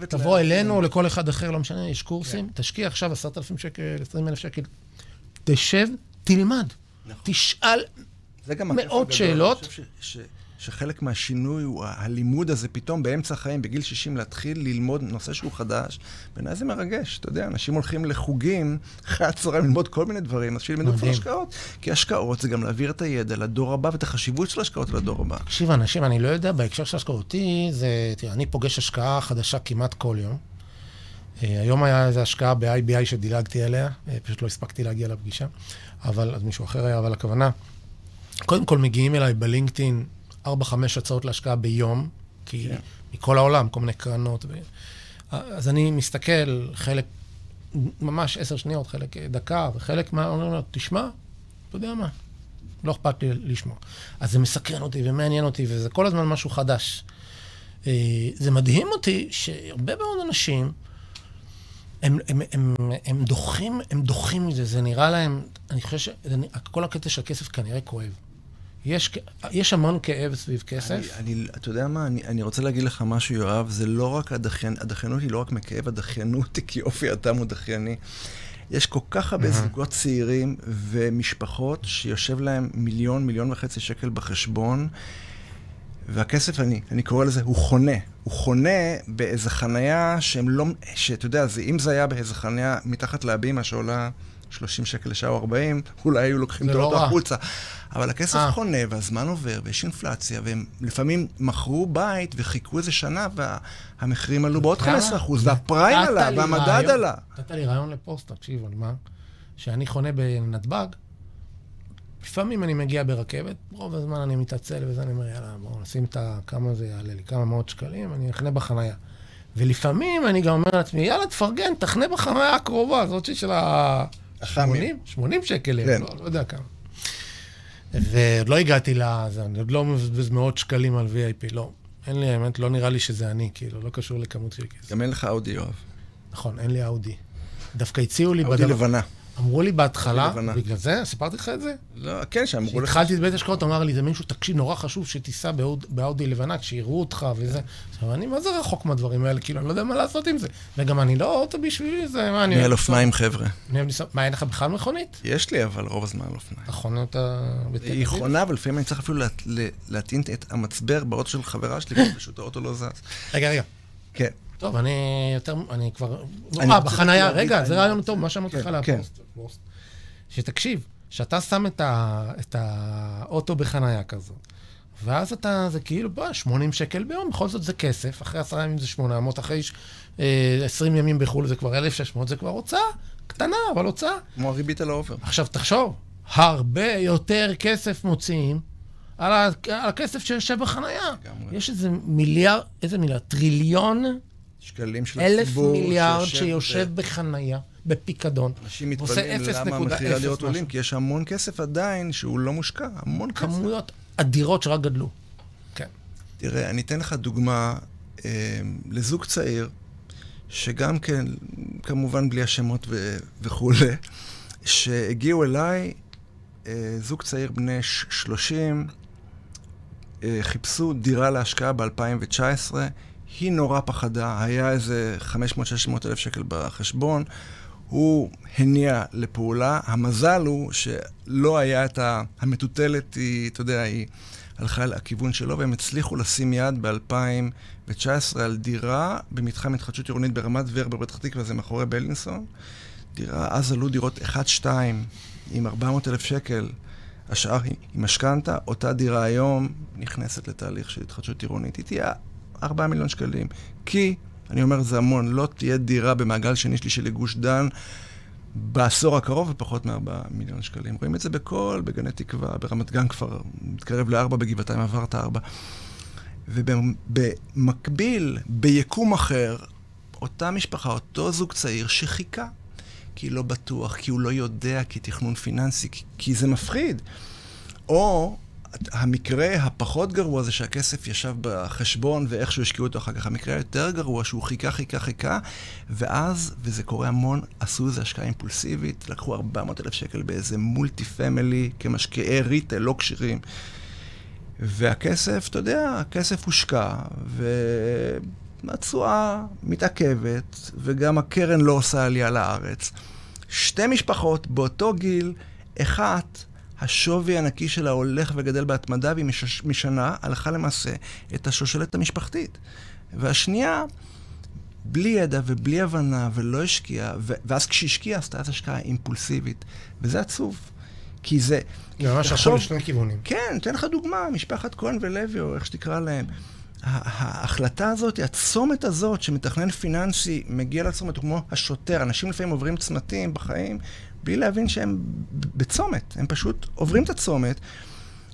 תבוא אלינו או לכל אחד אחר, לא משנה, יש קורסים, כן. תשקיע עכשיו עשרת אלפים שקל, עשרים אלף שקל, תשב, תלמד, נכון. תשאל מאות שאלות. אני חושב ש... שחלק מהשינוי הוא הלימוד הזה פתאום באמצע החיים, בגיל 60, להתחיל ללמוד נושא שהוא חדש. בעיניי זה מרגש, אתה יודע, אנשים הולכים לחוגים אחרי הצהריים ללמוד כל מיני דברים, אז שילמדו כבר השקעות. כי השקעות זה גם להעביר את הידע לדור הבא ואת החשיבות של השקעות לדור הבא. תקשיב, אנשים, אני לא יודע, בהקשר של השקעותי, זה, תראה, אני פוגש השקעה חדשה כמעט כל יום. אה, היום היה איזו השקעה ב-IBI שדילגתי עליה, אה, פשוט לא הספקתי להגיע לפגישה, אבל, אז מישהו אחר היה, אבל הכוונה, קודם כל מגיעים אליי בלינקדאין 4-5 הצעות להשקעה ביום, כי כן. מכל העולם, כל מיני קרנות. ו... אז אני מסתכל, חלק, ממש עשר שניות, חלק דקה, וחלק מה, אומרים לו, תשמע, אתה יודע מה, לא אכפת לי לשמוע. אז זה מסקרן אותי ומעניין אותי, וזה כל הזמן משהו חדש. אה, זה מדהים אותי שהרבה מאוד אנשים, הם, הם, הם, הם דוחים, הם דוחים מזה, זה נראה להם, אני חושב שכל הקטע של כסף כנראה כואב. יש, יש המון כאב סביב כסף. אני, אני, אתה יודע מה, אני, אני רוצה להגיד לך משהו, יואב, זה לא רק הדחיין, הדחיינות היא לא רק מכאב, הדחיינות היא כי אופי אדם הוא דחייני. יש כל כך הרבה mm-hmm. זוגות צעירים ומשפחות שיושב להם מיליון, מיליון וחצי שקל בחשבון, והכסף, אני, אני קורא לזה, הוא חונה. הוא חונה באיזה חנייה שהם לא, שאתה יודע, זה, אם זה היה באיזה חנייה מתחת להבימה שעולה 30 שקל לשעה או 40, אולי היו לוקחים את לא החוצה. אבל הכסף 아. אה. חונה, והזמן עובר, ויש אינפלציה, והם לפעמים מכרו בית וחיכו איזה שנה, והמחירים עלו בעוד 15%, והפריים עלה, והמדד עלה. נתת לי רעיון לפוסט, תקשיב, על מה? שאני חונה בנתב"ג, לפעמים אני מגיע ברכבת, רוב הזמן אני מתעצל וזה, אני אומר, יאללה, בואו נשים את ה... כמה זה יעלה לי, כמה מאות שקלים, אני אכנה בחנייה. ולפעמים אני גם אומר לעצמי, יאללה, תפרגן, תחנה בחנייה הקרובה, זאת של ה... 80? 80 שקל, כן. לא, לא יודע כמה. ועוד לא הגעתי לזה, אני עוד לא מבזבז מאות שקלים על VIP, לא. אין לי, האמת, לא נראה לי שזה אני, כאילו, לא קשור לכמות של כסף. גם אין לך אאודי, יואב. נכון, אין לי אאודי. דווקא הציעו לי... אאודי לבנה. אמרו לי בהתחלה, בגלל זה, סיפרתי לך את זה? לא, כן, שאמרו לך... כשהתחלתי את בית השקעות, אמר לי, זה מישהו, תקשיב, נורא חשוב שתיסע באאודי לבנה, כשיראו אותך וזה. עכשיו, אני מה זה רחוק מהדברים האלה, כאילו, אני לא יודע מה לעשות עם זה. וגם אני לא אוטו בשבילי, זה, מה, אני... אני על אופניים, חבר'ה. מה, אין לך בכלל מכונית? יש לי, אבל רוב הזמן על אופניים. נכון, אתה... היא חונה, אבל לפעמים אני צריך אפילו להטעין את המצבר באוטו של חברה שלי, פשוט האוטו לא זז. רגע, רגע. כן. טוב, אני יותר, אני כבר... אה, בחנייה, רגע, זה רעיון טוב, מה שאמרתי לך כן, לפוסט. שתקשיב, שאתה שם את האוטו בחנייה כזאת, ואז אתה, זה כאילו, בוא, 80 שקל ביום, בכל זאת זה כסף, אחרי עשרה ימים זה 800, אחרי 20 אה, ימים בחו"ל זה כבר 1,600, זה כבר הוצאה קטנה, אבל הוצאה. כמו הריבית על האופר. עכשיו, תחשוב, הרבה יותר כסף מוציאים על, הכסף שיושב בחנייה. יש איזה מיליארד, איזה מיליארד? טריליון שקלים של הציבור. אלף מיליארד שיושב ב... בחנייה, בפיקדון. אנשים מתפלאים למה המחירי הדירות עולים, כי יש המון כסף עדיין שהוא לא מושקע, המון כסף. כמויות אדירות שרק גדלו. כן. תראה, אני אתן לך דוגמה אה, לזוג צעיר, שגם כן, כמובן בלי השמות ו- וכולי, שהגיעו אליי, אה, זוג צעיר בני 30, אה, חיפשו דירה להשקעה ב-2019, היא נורא פחדה, היה איזה 500-600 אלף שקל בחשבון, הוא הניע לפעולה. המזל הוא שלא היה את ה... המטוטלת, היא, אתה יודע, היא הלכה לכיוון שלו, והם הצליחו לשים יד ב-2019 על דירה במתחם התחדשות עירונית ברמת ורבר, בפתח תקווה, זה מאחורי בלינסון. דירה, אז עלו דירות 1-2 עם 400 אלף שקל. השאר היא משכנתה, אותה דירה היום נכנסת לתהליך של התחדשות עירונית. היא תהיה 4 מיליון שקלים. כי אני אומר זה המון, לא תהיה דירה במעגל שני שלישי לגוש דן בעשור הקרוב בפחות מ-4 מיליון שקלים. רואים את זה בכל, בגני תקווה, ברמת גן כבר מתקרב ל-4, בגבעתיים עברת 4. ובמקביל, ביקום אחר, אותה משפחה, אותו זוג צעיר שחיכה, כי לא בטוח, כי הוא לא יודע, כי תכנון פיננסי, כי, כי זה מפחיד. או המקרה הפחות גרוע זה שהכסף ישב בחשבון ואיכשהו השקיעו אותו אחר כך. המקרה היותר גרוע שהוא חיכה, חיכה, חיכה, ואז, וזה קורה המון, עשו איזו השקעה אימפולסיבית, לקחו 400 אלף שקל באיזה מולטי פמילי כמשקיעי ריטל לא כשירים. והכסף, אתה יודע, הכסף הושקע, והתשואה מתעכבת, וגם הקרן לא עושה עלייה לארץ. שתי משפחות באותו גיל, אחת השווי הנקי שלה הולך וגדל בהתמדה, והיא מש... משנה, הלכה למעשה, את השושלת המשפחתית. והשנייה, בלי ידע ובלי הבנה, ולא השקיעה, ו... ואז כשהשקיעה, עשתה את השקעה אימפולסיבית. וזה עצוב. כי זה... זה ממש יכול לשני כיוונים. כן, אתן לך דוגמה, משפחת כהן ולוי, או איך שתקרא להם. ההחלטה הזאת, הצומת הזאת, שמתכנן פיננסי מגיע לצומת, הוא כמו השוטר. אנשים לפעמים עוברים צמתים בחיים בלי להבין שהם בצומת. הם פשוט עוברים את הצומת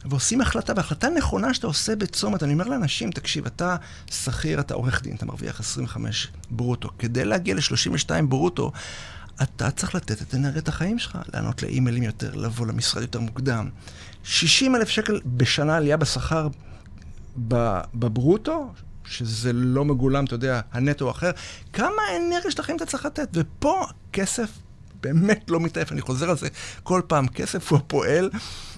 ועושים החלטה, והחלטה נכונה שאתה עושה בצומת. אני אומר לאנשים, תקשיב, אתה שכיר, אתה עורך דין, אתה מרוויח 25 ברוטו. כדי להגיע ל-32 ברוטו, אתה צריך לתת את אנרגיית החיים שלך, לענות לאימיילים יותר, לבוא למשרד יותר מוקדם. 60 אלף שקל בשנה עלייה בשכר בברוטו, שזה לא מגולם, אתה יודע, הנטו אחר, כמה אנרגיה של החיים אתה צריך לתת? ופה כסף באמת לא מתעייף, אני חוזר על זה כל פעם, כסף הוא הפועל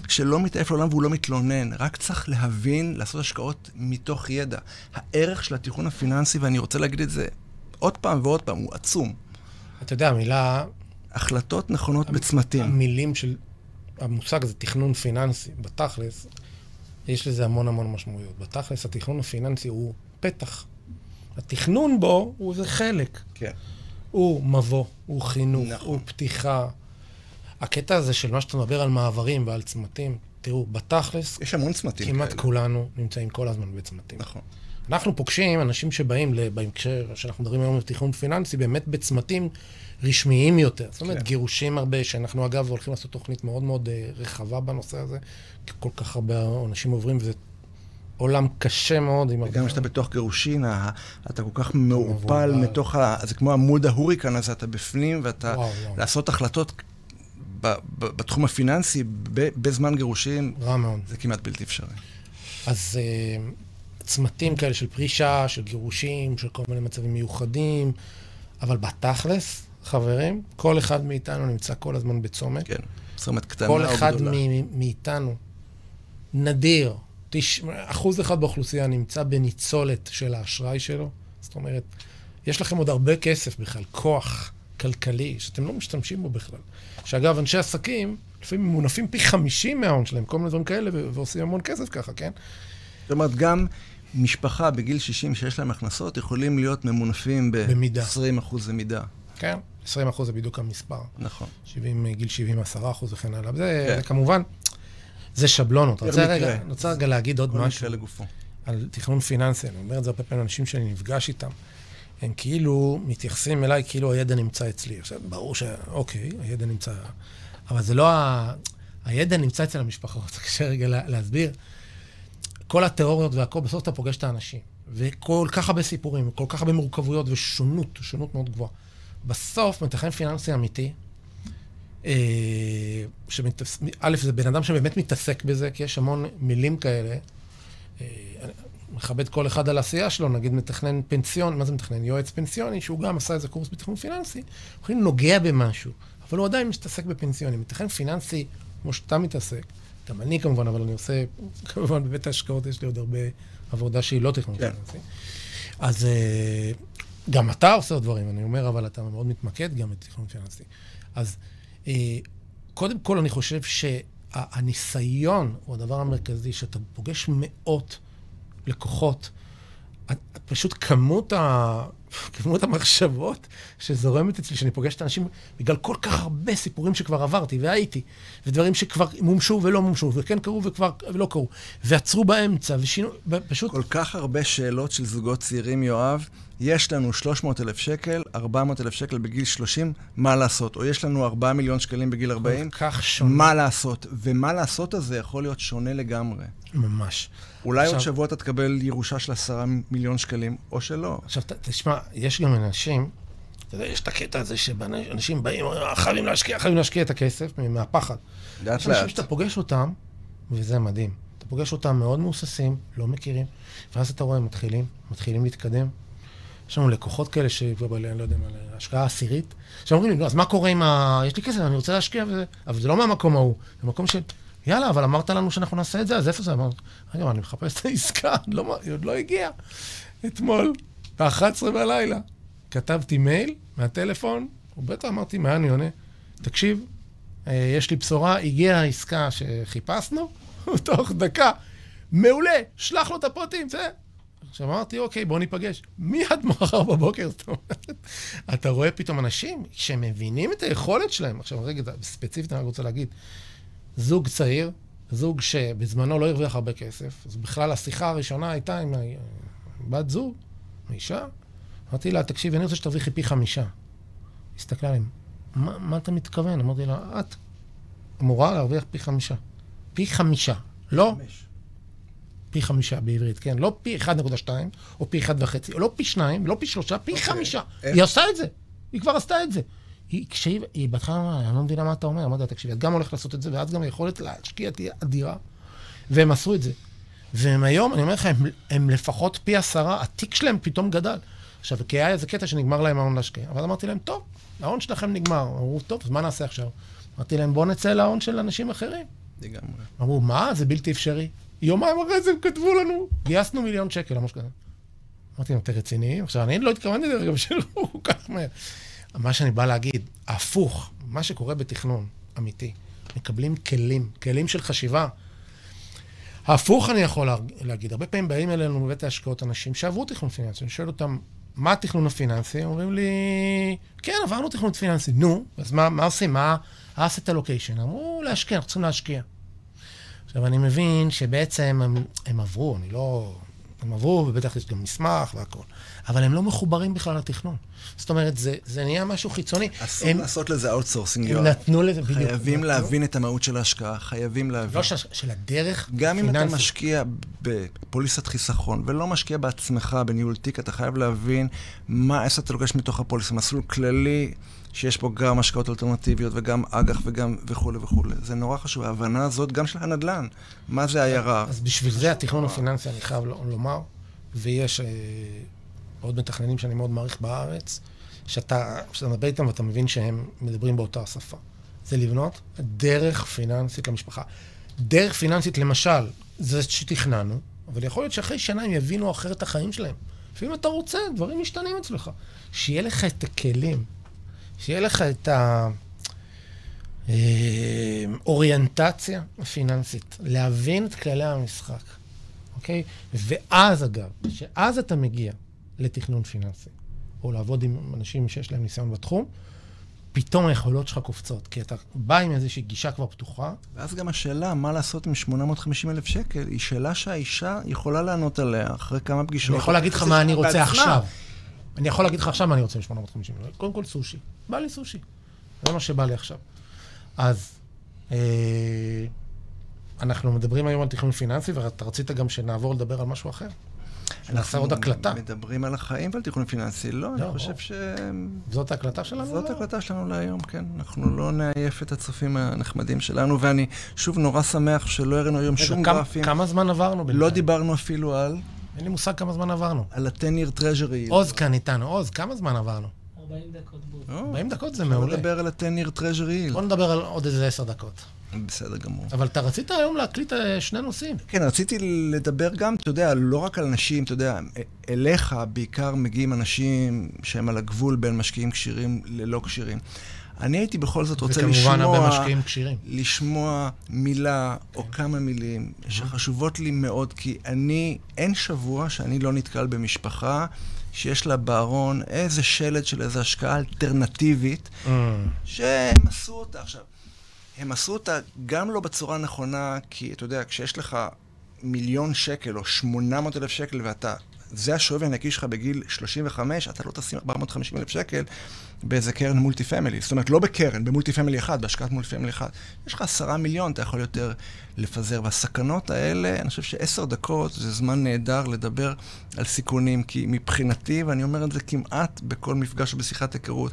שלא מתעייף לעולם והוא לא מתלונן, רק צריך להבין, לעשות השקעות מתוך ידע. הערך של התיכון הפיננסי, ואני רוצה להגיד את זה עוד פעם ועוד פעם, הוא עצום. אתה יודע, המילה... החלטות נכונות בצמתים. המילים של... המושג הזה, תכנון פיננסי, בתכלס, יש לזה המון המון משמעויות. בתכלס, התכנון הפיננסי הוא פתח. התכנון בו הוא זה חלק. כן. הוא מבוא, הוא חינוך, נכון. הוא פתיחה. הקטע הזה של מה שאתה מדבר על מעברים ועל צמתים, תראו, בתכלס... יש המון צמתים כמעט כאלה. כולנו נמצאים כל הזמן בצמתים. נכון. אנחנו פוגשים אנשים שבאים, בהקשר שאנחנו מדברים היום על תכנון פיננסי, באמת בצמתים רשמיים יותר. זאת אומרת, כן. גירושים הרבה, שאנחנו אגב הולכים לעשות תוכנית מאוד מאוד אה, רחבה בנושא הזה, כי כל כך הרבה אנשים עוברים, וזה עולם קשה מאוד. וגם כשאתה בתוך גירושין, אתה כל כך מעורפל מתוך ה... זה כמו עמוד ההוריקן הזה, אתה בפנים, ואתה... וואו, וואו. לעשות החלטות בתחום הפיננסי בזמן גירושין, רע מאוד. זה כמעט בלתי אפשרי. אז אה, צמתים כאלה של פרישה, של גירושים, של כל מיני מצבים מיוחדים, אבל בתכלס, חברים, כל אחד מאיתנו נמצא כל הזמן בצומת. כן, צומת קטנה או גדולה. כל אחד מאיתנו, נדיר. אחוז אחד באוכלוסייה נמצא בניצולת של האשראי שלו. זאת אומרת, יש לכם עוד הרבה כסף בכלל, כוח כלכלי, שאתם לא משתמשים בו בכלל. שאגב, אנשי עסקים, לפעמים מונפים פי 50 מההון שלהם, כל מיני דברים כאלה, ועושים המון כסף ככה, כן? זאת אומרת, גם משפחה בגיל 60 שיש להם הכנסות, יכולים להיות ממונפים ב-20 אחוז מידה. כן, 20 אחוז זה בדיוק המספר. נכון. 70, גיל 70, 10 אחוז וכן הלאה. זה, כן. כמובן, זה שבלונות. אני רוצה רגע, להגיד עוד משהו. לגופו. על תכנון פיננסי, אני אומר את זה הרבה פעמים לאנשים שאני נפגש איתם. הם כאילו מתייחסים אליי כאילו הידע נמצא אצלי. עכשיו, ברור ש... אוקיי, הידע נמצא... אבל זה לא ה... הידע נמצא אצל המשפחות. קשה רגע להסביר. כל התיאוריות והכל, בסוף אתה פוגש את האנשים. וכל כך הרבה סיפורים, כל כך הרבה מורכבויות ושונות, שונות מאוד גבוהה. בסוף, מתכנן פיננסי אמיתי, אה, שמתעס... א', זה בן אדם שבאמת מתעסק בזה, כי יש המון מילים כאלה. אה, מכבד כל אחד על העשייה שלו, נגיד מתכנן פנסיון, מה זה מתכנן? יועץ פנסיוני, שהוא גם עשה איזה קורס בתכנון פיננסי, הוא נוגע במשהו, אבל הוא עדיין מתעסק בפנסיונים. מתכנן פיננסי, כמו שאתה מתעסק, גם אני כמובן, אבל אני עושה, כמובן בבית ההשקעות יש לי עוד הרבה עבודה שהיא לא תכנון כן. פיננסי. אז אה, גם אתה עושה עוד דברים, אני אומר, אבל אתה מאוד מתמקד גם בתכנון פיננסי. אז קודם כל, אני חושב שהניסיון הוא הדבר המרכזי, שאתה פוגש מאות לקוחות, פשוט כמות, ה... כמות המחשבות שזורמת אצלי, שאני פוגש את האנשים, בגלל כל כך הרבה סיפורים שכבר עברתי והייתי, ודברים שכבר מומשו ולא מומשו, וכן קרו וכבר ולא קרו, ועצרו באמצע, ושינו, פשוט... כל כך הרבה שאלות של זוגות צעירים, יואב, יש לנו 300 אלף שקל, 400 אלף שקל בגיל 30, מה לעשות? או יש לנו 4 מיליון שקלים בגיל 40, כל כך שונה. מה לעשות? ומה לעשות הזה יכול להיות שונה לגמרי. ממש. אולי עכשיו- עוד שבוע אתה תקבל ירושה של 10 מיליון שקלים, או שלא. עכשיו, ת- תשמע, יש גם אנשים, אתה יודע, יש את הקטע הזה שאנשים באים, "אה, חייבים להשקיע, חייבים להשקיע את הכסף מהפחד. לאט יש אנשים לאט. שאתה פוגש אותם, וזה מדהים. אתה פוגש אותם מאוד מהוססים, לא מכירים, ואז אתה רואה, הם מתחילים, מתחילים להתקדם. יש לנו לקוחות כאלה שכבר, ב- אני לא יודע מה, להשקעה עשירית, שאומרים לי, לא, אז מה קורה עם ה... יש לי כסף, אני רוצה להשקיע וזה... אבל זה לא מהמקום ההוא, זה מקום של, יאללה, אבל אמרת לנו שאנחנו נעשה את זה, אז איפה זה? אמרתי, רגע, אני מחפש את העסקה, לא, היא עוד לא הגיעה. אתמול, ב-11 בלילה, כתבתי מייל מהטלפון, ובטח אמרתי, מה אני עונה? תקשיב, אה, יש לי בשורה, הגיעה העסקה שחיפשנו, תוך דקה. מעולה, שלח לו את הפרטים, זה. עכשיו אמרתי, אוקיי, בוא ניפגש. מיד מחר בבוקר, זאת אומרת, אתה רואה פתאום אנשים שמבינים את היכולת שלהם. עכשיו, רגע, ספציפית אני רק רוצה להגיד, זוג צעיר, זוג שבזמנו לא הרוויח הרבה כסף, אז בכלל השיחה הראשונה הייתה עם בת זוג, אישה. אמרתי לה, תקשיבי, אני רוצה שתרוויחי פי חמישה. הסתכלה עליהם, מה, מה אתה מתכוון? אמרתי לה, את אמורה להרוויח פי חמישה. פי חמישה. לא פי חמישה בעברית, כן? לא פי 1.2, או פי 1.5, או לא פי 2, לא פי 3, פי אוקיי. חמישה. איך? היא עושה את זה. היא כבר עשתה את זה. היא, כשהיא, היא בהתחלה אמרה, אני לא מבינה מה אתה אומר. אמרתי לה, תקשיבי, את גם הולכת לעשות את זה, ואז גם היכולת להשקיע תהיה אדירה. והם עשו את זה. והם היום, אני אומר לך, הם, הם לפחות פי עשרה, התיק שלהם פתאום גדל. עכשיו, כי היה איזה קטע שנגמר להם ההון להשקיע. אבל אמרתי להם, טוב, ההון שלכם נגמר. אמרו, טוב, אז מה נעשה עכשיו? אמרתי להם, בואו נצא להון של אנשים אחרים. לגמרי. אמרו, מה? זה בלתי אפשרי. יומיים אחרי זה הם כתבו לנו, גייסנו מיליון שקל, או. אמרתי להם, אתם רציניים? עכשיו, אני לא התכוונתי לזה, גם שלא כל כך מהר. מה שאני בא להגיד, הפוך, מה שקורה בתכנון אמיתי, מקבלים כלים, כלים של חשיבה. הפוך אני יכול להגיד, הרבה פעמים באים אלינו בבית ההשקעות אנשים שעברו תכנון פיננסי, אני שואל אותם, מה התכנון הפיננסי? אומרים לי, כן, עברנו תכנון פיננסי. נו, אז מה, מה עושים? מה ה-asset allocation? אמרו, להשקיע, אנחנו צריכים להשקיע. עכשיו, אני מבין שבעצם הם, הם עברו, אני לא... הם עברו, ובטח יש גם מסמך והכול, אבל הם לא מחוברים בכלל לתכנון. זאת אומרת, זה, זה נהיה משהו חיצוני. אסור הם, לעשות לזה outsourcing, יואב. נתנו לזה, בדיוק. חייבים נתנו- להבין את המהות של ההשקעה, חייבים להבין. לא של, של הדרך גם אם אתה פיננסית. משקיע בפוליסת חיסכון ולא משקיע בעצמך בניהול תיק, אתה חייב להבין מה עשר אתה לוקח מתוך הפוליסה. מסלול כללי, שיש בו גם השקעות אלטרנטיביות וגם אג"ח וגם וכולי וכולי. זה נורא חשוב, ההבנה הזאת גם של הנדל"ן. מה זה IRR? אז בשביל זה התכנון הפיננסי, אני חייב לומר, ויש אה, עוד מתכננים שאני מאוד מעריך בארץ, שאתה, כשאתה מדבר איתם ואתה מבין שהם מדברים באותה שפה. זה לבנות דרך פיננסית למשפחה. דרך פיננסית, למשל, זה שתכננו, אבל יכול להיות שאחרי שנה הם יבינו אחרת את החיים שלהם. לפעמים אתה רוצה, דברים משתנים אצלך. שיהיה לך את הכלים, שיהיה לך את ה... אה, אוריינטציה פיננסית, להבין את כללי המשחק, אוקיי? ואז אגב, שאז אתה מגיע לתכנון פיננסי, או לעבוד עם אנשים שיש להם ניסיון בתחום, פתאום היכולות שלך קופצות, כי אתה בא עם איזושהי גישה כבר פתוחה, ואז גם השאלה, מה לעשות עם 850 אלף שקל, היא שאלה שהאישה יכולה לענות עליה אחרי כמה פגישות. אני יכול להגיד לך מה אני רוצה בעצמה. עכשיו. אני יכול להגיד לך עכשיו מה אני רוצה ב-850 מיליון. קודם כל סושי. בא לי סושי. זה מה שבא לי עכשיו. אז אה, אנחנו מדברים היום על תכנון פיננסי, ואתה רצית גם שנעבור לדבר על משהו אחר. נעשה עוד הקלטה. מדברים על החיים ועל תכנון פיננסי. לא, אני לא. חושב ש... זאת ההקלטה שלנו? זאת לא? ההקלטה שלנו להיום, כן. אנחנו לא נעייף את הצופים הנחמדים שלנו, ואני שוב נורא שמח שלא הראינו היום שום כמה- גרפים. כמה זמן עברנו בינתיים? לא דיברנו אפילו על, אין לי מושג כמה זמן עברנו. על ה-10-year treasury. עוז כאן איתנו. עוז, כמה זמן עברנו? 40 דקות בול. או, 40 דקות זה מעולה. לדבר על ה-10-year treasury. בוא נדבר על עוד איזה עשר דקות. בסדר גמור. אבל אתה רצית היום להקליט אה, שני נושאים. כן, רציתי לדבר גם, אתה יודע, לא רק על אנשים, אתה יודע, אליך בעיקר מגיעים אנשים שהם על הגבול בין משקיעים כשירים ללא כשירים. אני הייתי בכל זאת רוצה לשמוע... וכמובן הרבה משקיעים כשירים. לשמוע מילה או כן. כמה מילים שחשובות לי מאוד, כי אני, אין שבוע שאני לא נתקל במשפחה שיש לה בארון איזה שלד של איזו השקעה אלטרנטיבית, Mm. שהם עשו אותה. עכשיו, הם עשו אותה גם לא בצורה נכונה, כי אתה יודע, כשיש לך מיליון שקל או 800 אלף שקל ואתה זה השווי הנקי שלך בגיל 35, אתה לא תשים 450 אלף שקל באיזה קרן multi family. זאת אומרת, לא בקרן, ב multi family אחד, בהשקעת multi family אחד. יש לך עשרה מיליון, אתה יכול יותר לפזר. והסכנות האלה, אני חושב שעשר דקות זה זמן נהדר לדבר על סיכונים, כי מבחינתי, ואני אומר את זה כמעט בכל מפגש או בשיחת היכרות,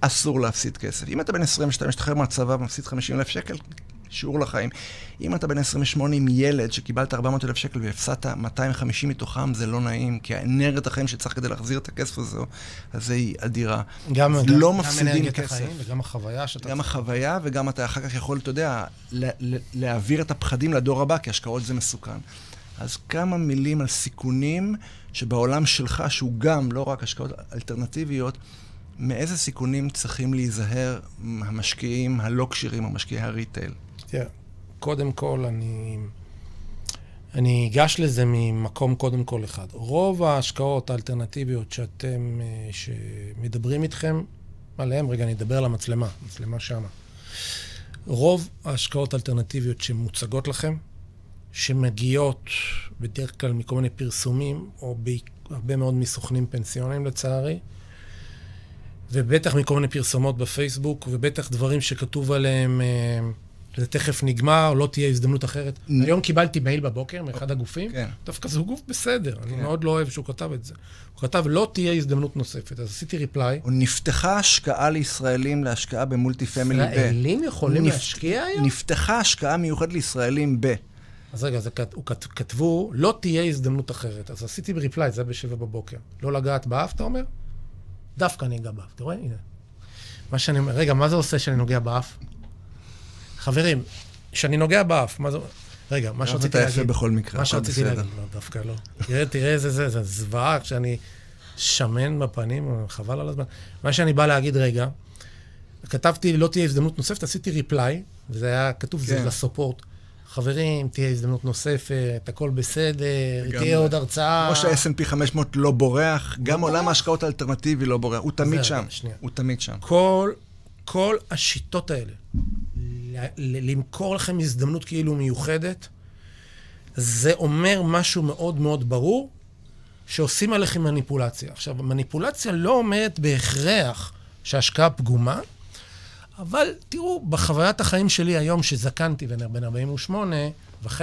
אסור להפסיד כסף. אם אתה בן 22, משתחרר מהצבא ומפסיד 50 אלף שקל, שיעור לחיים. אם אתה בן 28 עם ילד שקיבלת 400 אלף שקל והפסדת 250 מתוכם, זה לא נעים, כי האנרגיית החיים שצריך כדי להחזיר את הכסף הזה, אז היא אדירה. גם, אז גם, לא גם מפסידים אנרגיית כסף. החיים וגם החוויה שאתה... גם החוויה, וגם אתה אחר כך יכול, אתה יודע, ל- ל- להעביר את הפחדים לדור הבא, כי השקעות זה מסוכן. אז כמה מילים על סיכונים שבעולם שלך, שהוא גם לא רק השקעות אלטרנטיביות, מאיזה סיכונים צריכים להיזהר המשקיעים הלא כשירים, או משקיעי הריטייל? תראה, קודם כל, אני... אני אגש לזה ממקום קודם כל אחד. רוב ההשקעות האלטרנטיביות שאתם, אה, שמדברים איתכם עליהן, רגע, אני אדבר על המצלמה, מצלמה שמה. רוב ההשקעות האלטרנטיביות שמוצגות לכם, שמגיעות בדרך כלל מכל מיני פרסומים, או בהרבה מאוד מסוכנים פנסיוניים לצערי, ובטח מכל מיני פרסומות בפייסבוק, ובטח דברים שכתוב עליהם, אה, זה תכף נגמר, לא תהיה הזדמנות אחרת. היום קיבלתי מייל בבוקר מאחד הגופים, כן. דווקא זה גוף בסדר, אני כן. מאוד לא אוהב שהוא כתב את זה. הוא כתב, לא תהיה הזדמנות נוספת. אז עשיתי reply. נפתחה השקעה לישראלים להשקעה ב multi family ב... ישראלים יכולים נפ- להשקיע היום? נפתחה השקעה מיוחדת לישראלים ב... אז רגע, כת- הוא כת- כתבו, לא תהיה הזדמנות אחרת. אז עשיתי ריפליי, זה היה בשבע בבוקר. לא לגעת באף, אתה אומר? דווקא אני אגע באף. אתה רואה? הנה. מה שאני אומר, רגע, מה זה עושה שאני נוגע באף? חברים, כשאני נוגע באף, מה זה... רגע, מה אתה שרציתי יפה להגיד... בכל מקרה, מה שרציתי. להגיד, לא, דווקא לא. תראה, תראה איזה זה, זה זוועה, כשאני שמן בפנים, חבל על הזמן. מה שאני בא להגיד רגע, כתבתי, לא תהיה הזדמנות נוספת, עשיתי ריפליי, וזה היה כתוב, זה כן. לסופורט. חברים, תהיה הזדמנות נוספת, הכל בסדר. תהיה עוד הרצאה. כמו שה-S&P 500 לא בורח, גם. עולם ההשקעות האלטרנטיבי לא בורח, הוא תמיד זה, שם. הוא תמיד שם. כל, כל השיטות האלה, למכור לכם הזדמנות כאילו מיוחדת, זה אומר משהו מאוד מאוד ברור, שעושים עליכם מניפולציה. עכשיו, מניפולציה לא אומרת בהכרח שההשקעה פגומה, אבל תראו, בחוויית החיים שלי היום, שזקנתי בן 48 וח...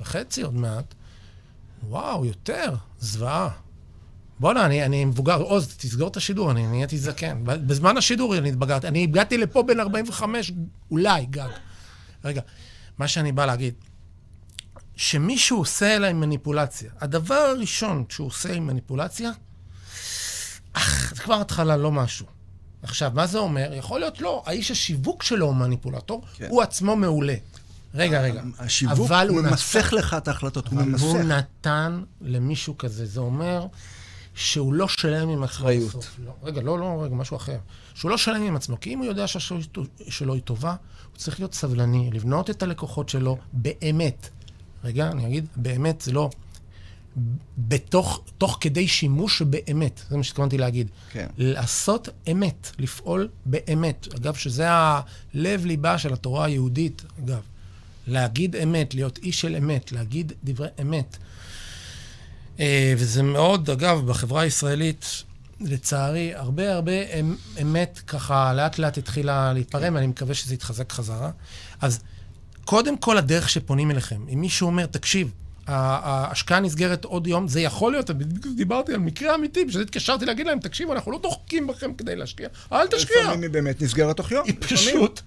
וחצי עוד מעט, וואו, יותר, זוועה. בואנה, אני, אני מבוגר. עוז, תסגור את השידור, אני נהייתי זקן. בזמן השידור אני התבגרתי. אני הגעתי לפה בן 45, אולי, גג. רגע, מה שאני בא להגיד, שמישהו עושה אליי מניפולציה, הדבר הראשון שהוא עושה עם מניפולציה, אך, זה כבר התחלה לא משהו. עכשיו, מה זה אומר? יכול להיות לא, האיש השיווק שלו הוא מניפולטור, כן. הוא עצמו מעולה. רגע, רגע. השיווק, הוא ממסך לך את ההחלטות, הוא אבל הוא ממסך. נתן למישהו כזה. זה אומר שהוא לא שלם עם אחריות. בסוף. לא, רגע, לא, לא, רגע, משהו אחר. שהוא לא שלם עם עצמו, כי אם הוא יודע שהשאלה שלו היא טובה, הוא צריך להיות סבלני, לבנות את הלקוחות שלו באמת. רגע, אני אגיד, באמת, זה לא... בתוך, תוך כדי שימוש באמת, זה מה שהתכוונתי להגיד. כן. לעשות אמת, לפעול באמת. אגב, שזה הלב-ליבה של התורה היהודית, אגב. להגיד אמת, להיות איש של אמת, להגיד דברי אמת. אה, וזה מאוד, אגב, בחברה הישראלית, לצערי, הרבה הרבה אמ- אמת ככה לאט לאט התחילה להיפרם, ואני מקווה שזה יתחזק חזרה. אז קודם כל הדרך שפונים אליכם, אם מישהו אומר, תקשיב, ההשקעה נסגרת עוד יום, זה יכול להיות, דיברתי על מקרה אמיתי, בשביל זה התקשרתי להגיד להם, תקשיבו, אנחנו לא דוחקים בכם כדי להשקיע, אל תשקיע. לפעמים היא באמת נסגרת תוך יום. היא. פשוט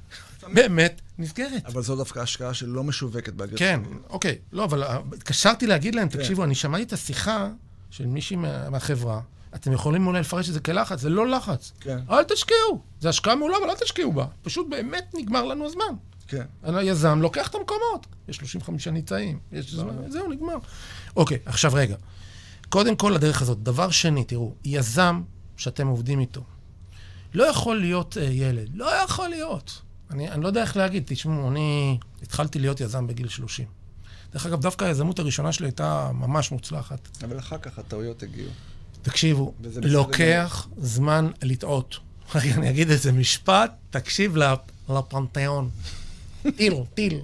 באמת נסגרת. אבל זו דווקא השקעה שלא משווקת כן, באגרסיביות. אוקיי. לא, אבל אה, התקשרתי להגיד להם, כן. תקשיבו, אני שמעתי את השיחה של מישהי מה- מהחברה, אתם יכולים אולי לפרש את זה כלחץ, זה לא לחץ. כן. אל תשקיעו. זו השקעה מעולה, אבל אל תשקיעו בה. פשוט באמת נגמר לנו הזמן. כן. היזם לוקח את המקומות. יש 35 ניצאים, יש זמן, זהו, נגמר. אוקיי, עכשיו רגע. קודם כל, הדרך הזאת. דבר שני, תראו, יזם שאתם עובדים איתו, לא יכול להיות uh, ילד. לא יכול להיות. אני, אני לא יודע איך להגיד, תשמעו, אני התחלתי להיות יזם בגיל 30. דרך אגב, דווקא היזמות הראשונה שלי הייתה ממש מוצלחת. אבל אחר כך הטעויות הגיעו. תקשיבו, וזה בסדר לוקח זמן לטעות. רגע, אני אגיד איזה משפט, תקשיב לפ- לפנתיאון. טיל, טיל.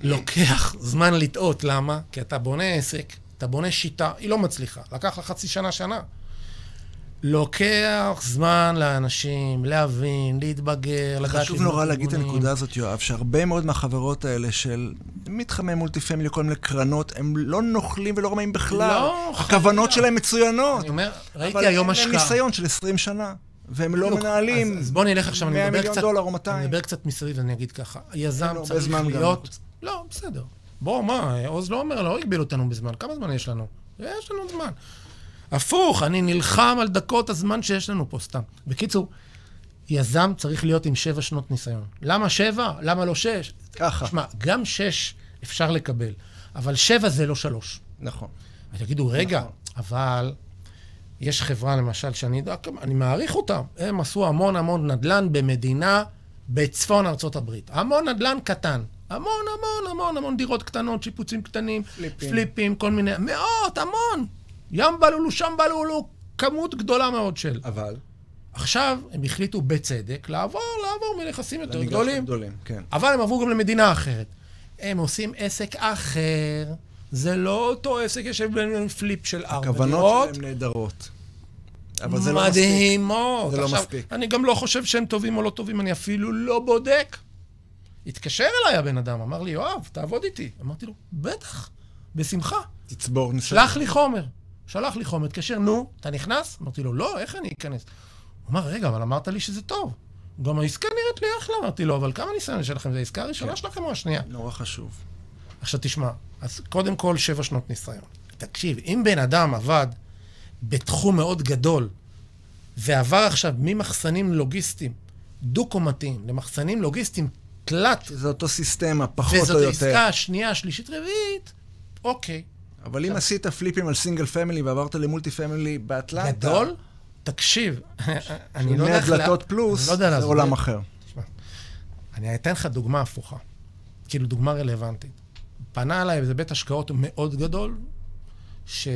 לוקח זמן לטעות, למה? כי אתה בונה עסק, אתה בונה שיטה, היא לא מצליחה. לקח לה חצי שנה, שנה. לוקח זמן לאנשים להבין, להתבגר, לדעת... חשוב נורא להגיד את הנקודה הזאת, יואב, שהרבה מאוד מהחברות האלה של מתחמי מולטי פמילי, כל מיני קרנות, הם לא נוכלים ולא רמאים בכלל. לא, הכוונות. שלהם מצוינות. אני אומר, ראיתי היום אבל אין השקעה. להם ניסיון של 20 שנה, והם לא. מנהלים אז, אז בוא נלך עכשיו, אני 100 מדבר קצת... אני 200. מדבר קצת מסביב, אני אגיד ככה. הרבה צריך. להיות... לא, בסדר. בוא, מה, עוז לא אומר, לא הגביל אותנו בזמן. כמה זמן יש לנו? יש לנו זמן. הפוך, אני נלחם על דקות הזמן שיש לנו פה, סתם. בקיצור, יזם צריך להיות עם שבע שנות ניסיון. למה שבע? למה לא שש? ככה. תשמע, גם שש אפשר לקבל, אבל שבע זה לא שלוש. נכון. ותגידו, רגע, נכון. אבל יש חברה, למשל, שאני אני מעריך אותם. הם עשו המון המון נדל"ן במדינה בצפון ארצות הברית. המון נדל"ן קטן. המון המון המון המון דירות קטנות, שיפוצים קטנים, פליפים. פליפים, כל מיני, מאות, המון. ים בלולו, שם בלולו, כמות גדולה מאוד של. אבל... עכשיו, הם החליטו בצדק לעבור, לעבור מנכסים יותר גדולים. גדולים, כן. אבל הם עברו גם למדינה אחרת. הם עושים עסק אחר, זה לא אותו עסק, יש להם פליפ של ארבע דירות. הכוונות שלהם נהדרות. אבל זה לא מספיק. מדהימות. זה לא עכשיו, מספיק. אני גם לא חושב שהם טובים או לא טובים, אני אפילו לא בודק. התקשר אליי הבן אדם, אמר לי, יואב, תעבוד איתי. אמרתי לו, בטח, בשמחה. תצבור ניסיון. שלח לי חומר. שלח לי חומר, התקשר, נו, אתה נכנס? אמרתי לו, לא, איך אני אכנס? הוא אמר, רגע, אבל אמרת לי שזה טוב. גם העסקה נראית לי אחלה, אמרתי לו, אבל כמה ניסיון יש לכם? זו העסקה הראשונה כן. שלכם או השנייה? נורא חשוב. עכשיו תשמע, אז קודם כל שבע שנות ניסיון. תקשיב, אם בן אדם עבד בתחום מאוד גדול, ועבר עכשיו ממחסנים לוגיסטיים דו-קומתיים למחסנים לוגיסטיים תלת, זה אותו סיסטמה, פחות או וזאת יותר. עסקה שנייה, שלישית, רביעית, אוקיי. אבל אם עשית פליפים על single family ועברת ל multi family באטלנטה, גדול? תקשיב, אני לא יודע 100 איך... לה- דלתות פלוס, לא זה. עולם אחר. אני אתן לך דוגמה הפוכה, כאילו דוגמה רלוונטית. פנה אליי איזה בית השקעות מאוד גדול, ש...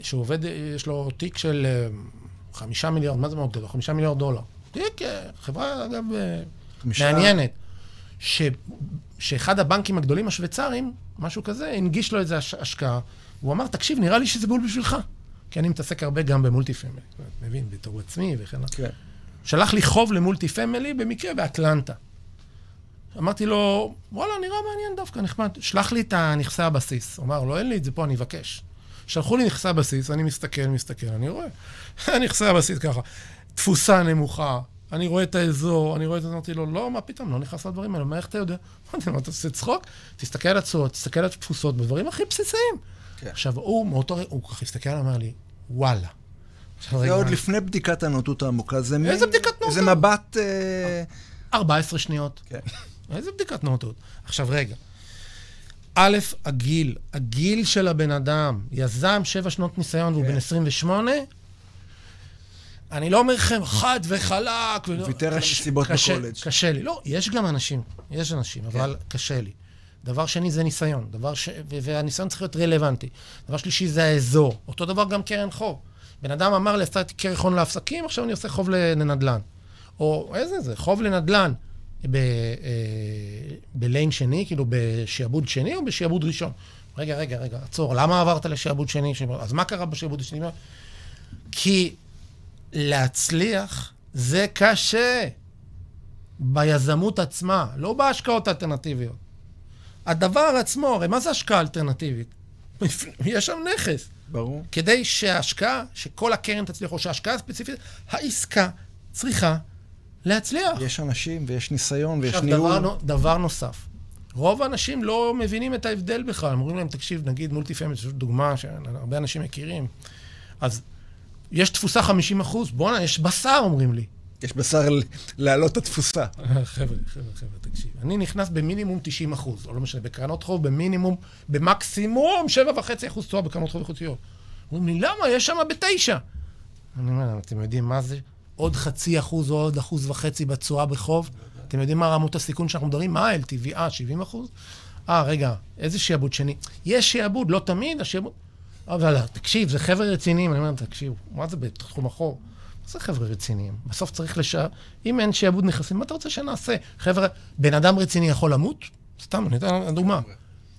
שעובד, יש לו תיק של אה, חמישה מיליארד, מה זה מאוד גדול? חמישה מיליארד דולר. תיק, אה, חברה, אגב, אה, מעניינת. ש... שאחד הבנקים הגדולים השוויצריים, משהו כזה, הנגיש לו איזו הש... השקעה. הוא אמר, תקשיב, נראה לי שזה בול בשבילך. כי אני מתעסק הרבה גם ב multi family. מבין, בתור עצמי וכן הלאה. כן. שלח לי חוב ל multi family במקרה באטלנטה. אמרתי לו, וואלה, נראה מעניין דווקא, נחמד. שלח לי את נכסי הבסיס. הוא אמר, לא, אין לי את זה פה, אני אבקש. שלחו לי נכסי הבסיס, אני מסתכל, מסתכל, אני רואה. נכסי הבסיס ככה, תפוסה נמוכה, אני רואה את האזור, אני רואה את זה, אמרתי לו, לא, מה פתאום, לא נכנס לדברים האלה, מה, איך אתה יודע? אמרתי לו, אתה עושה צחוק? תסתכל על התשואות, תסתכל על התפוסות, בדברים הכי בסיסיים. כן. עכשיו, הוא, מאותו רגע, הוא ככה הסתכל עליו, אמר לי, וואלה. זה עוד לפני בדיקת הנוטות העמוקה. זה מין- איזה בדיקת נוטות? זה מבט... אה, 14 שניות. כן. איזה בדיקת נאותות? עכשיו, רגע. א', הגיל, הגיל של הבן אדם, יזם שבע שנות ניסיון והוא כן. בן 28, אני לא אומר לכם חד וחלק. ולא- ויתר על מסיבות קשה- בקולג'. קשה לי. לא, יש גם אנשים, יש אנשים, כן. אבל קשה לי. דבר שני זה ניסיון, דבר ש... והניסיון צריך להיות רלוונטי. דבר שלישי זה האזור. אותו דבר גם קרן חוב. בן אדם אמר לי, עשיתי קרן חוב לעסקים, עכשיו אני עושה חוב לנדל"ן. או איזה זה, חוב לנדל"ן ב, אה, בליין שני, כאילו בשעבוד שני או בשעבוד ראשון? רגע, רגע, רגע, עצור, למה עברת לשעבוד שני? אז מה קרה בשעבוד השני? כי להצליח זה קשה ביזמות עצמה, לא בהשקעות האלטרנטיביות. הדבר עצמו, הרי מה זה השקעה אלטרנטיבית? יש שם נכס. ברור. כדי שההשקעה, שכל הקרן תצליח, או שההשקעה הספציפית, העסקה צריכה להצליח. יש אנשים ויש ניסיון ויש עכשיו, ניהול. דבר, נו- דבר נוסף. רוב האנשים לא מבינים את ההבדל בכלל. הם אומרים להם, תקשיב, נגיד מולטי פמילי, זו דוגמה שהרבה אנשים מכירים. אז יש תפוסה 50 אחוז, בואנה, יש בשר, אומרים לי. יש בשר להעלות את התפוסה. חבר'ה, חבר'ה, חבר'ה, תקשיב. אני נכנס במינימום 90 אחוז, או לא משנה, בקרנות חוב במינימום, במקסימום 7.5 אחוז תשואה בקרנות חוב איכותיות. אומרים לי, למה? יש שם בתשע. אני אומר להם, אתם יודעים מה זה? עוד חצי אחוז או עוד אחוז וחצי בתשואה בחוב? אתם יודעים מה רמות הסיכון שאנחנו מדברים? מה ה-LTV? אה, 70 אחוז? אה, רגע, איזה שעבוד שני? יש שעבוד, לא תמיד, השעבוד... אבל תקשיב, זה חבר'ה רציניים. אני אומר, תקשיב, מה זה בתחום החוב? מה זה חבר'ה רציניים? בסוף צריך לש... אם אין שעבוד נכסים, מה אתה רוצה שנעשה? חבר'ה, בן אדם רציני יכול למות? סתם, אני אתן דוגמה.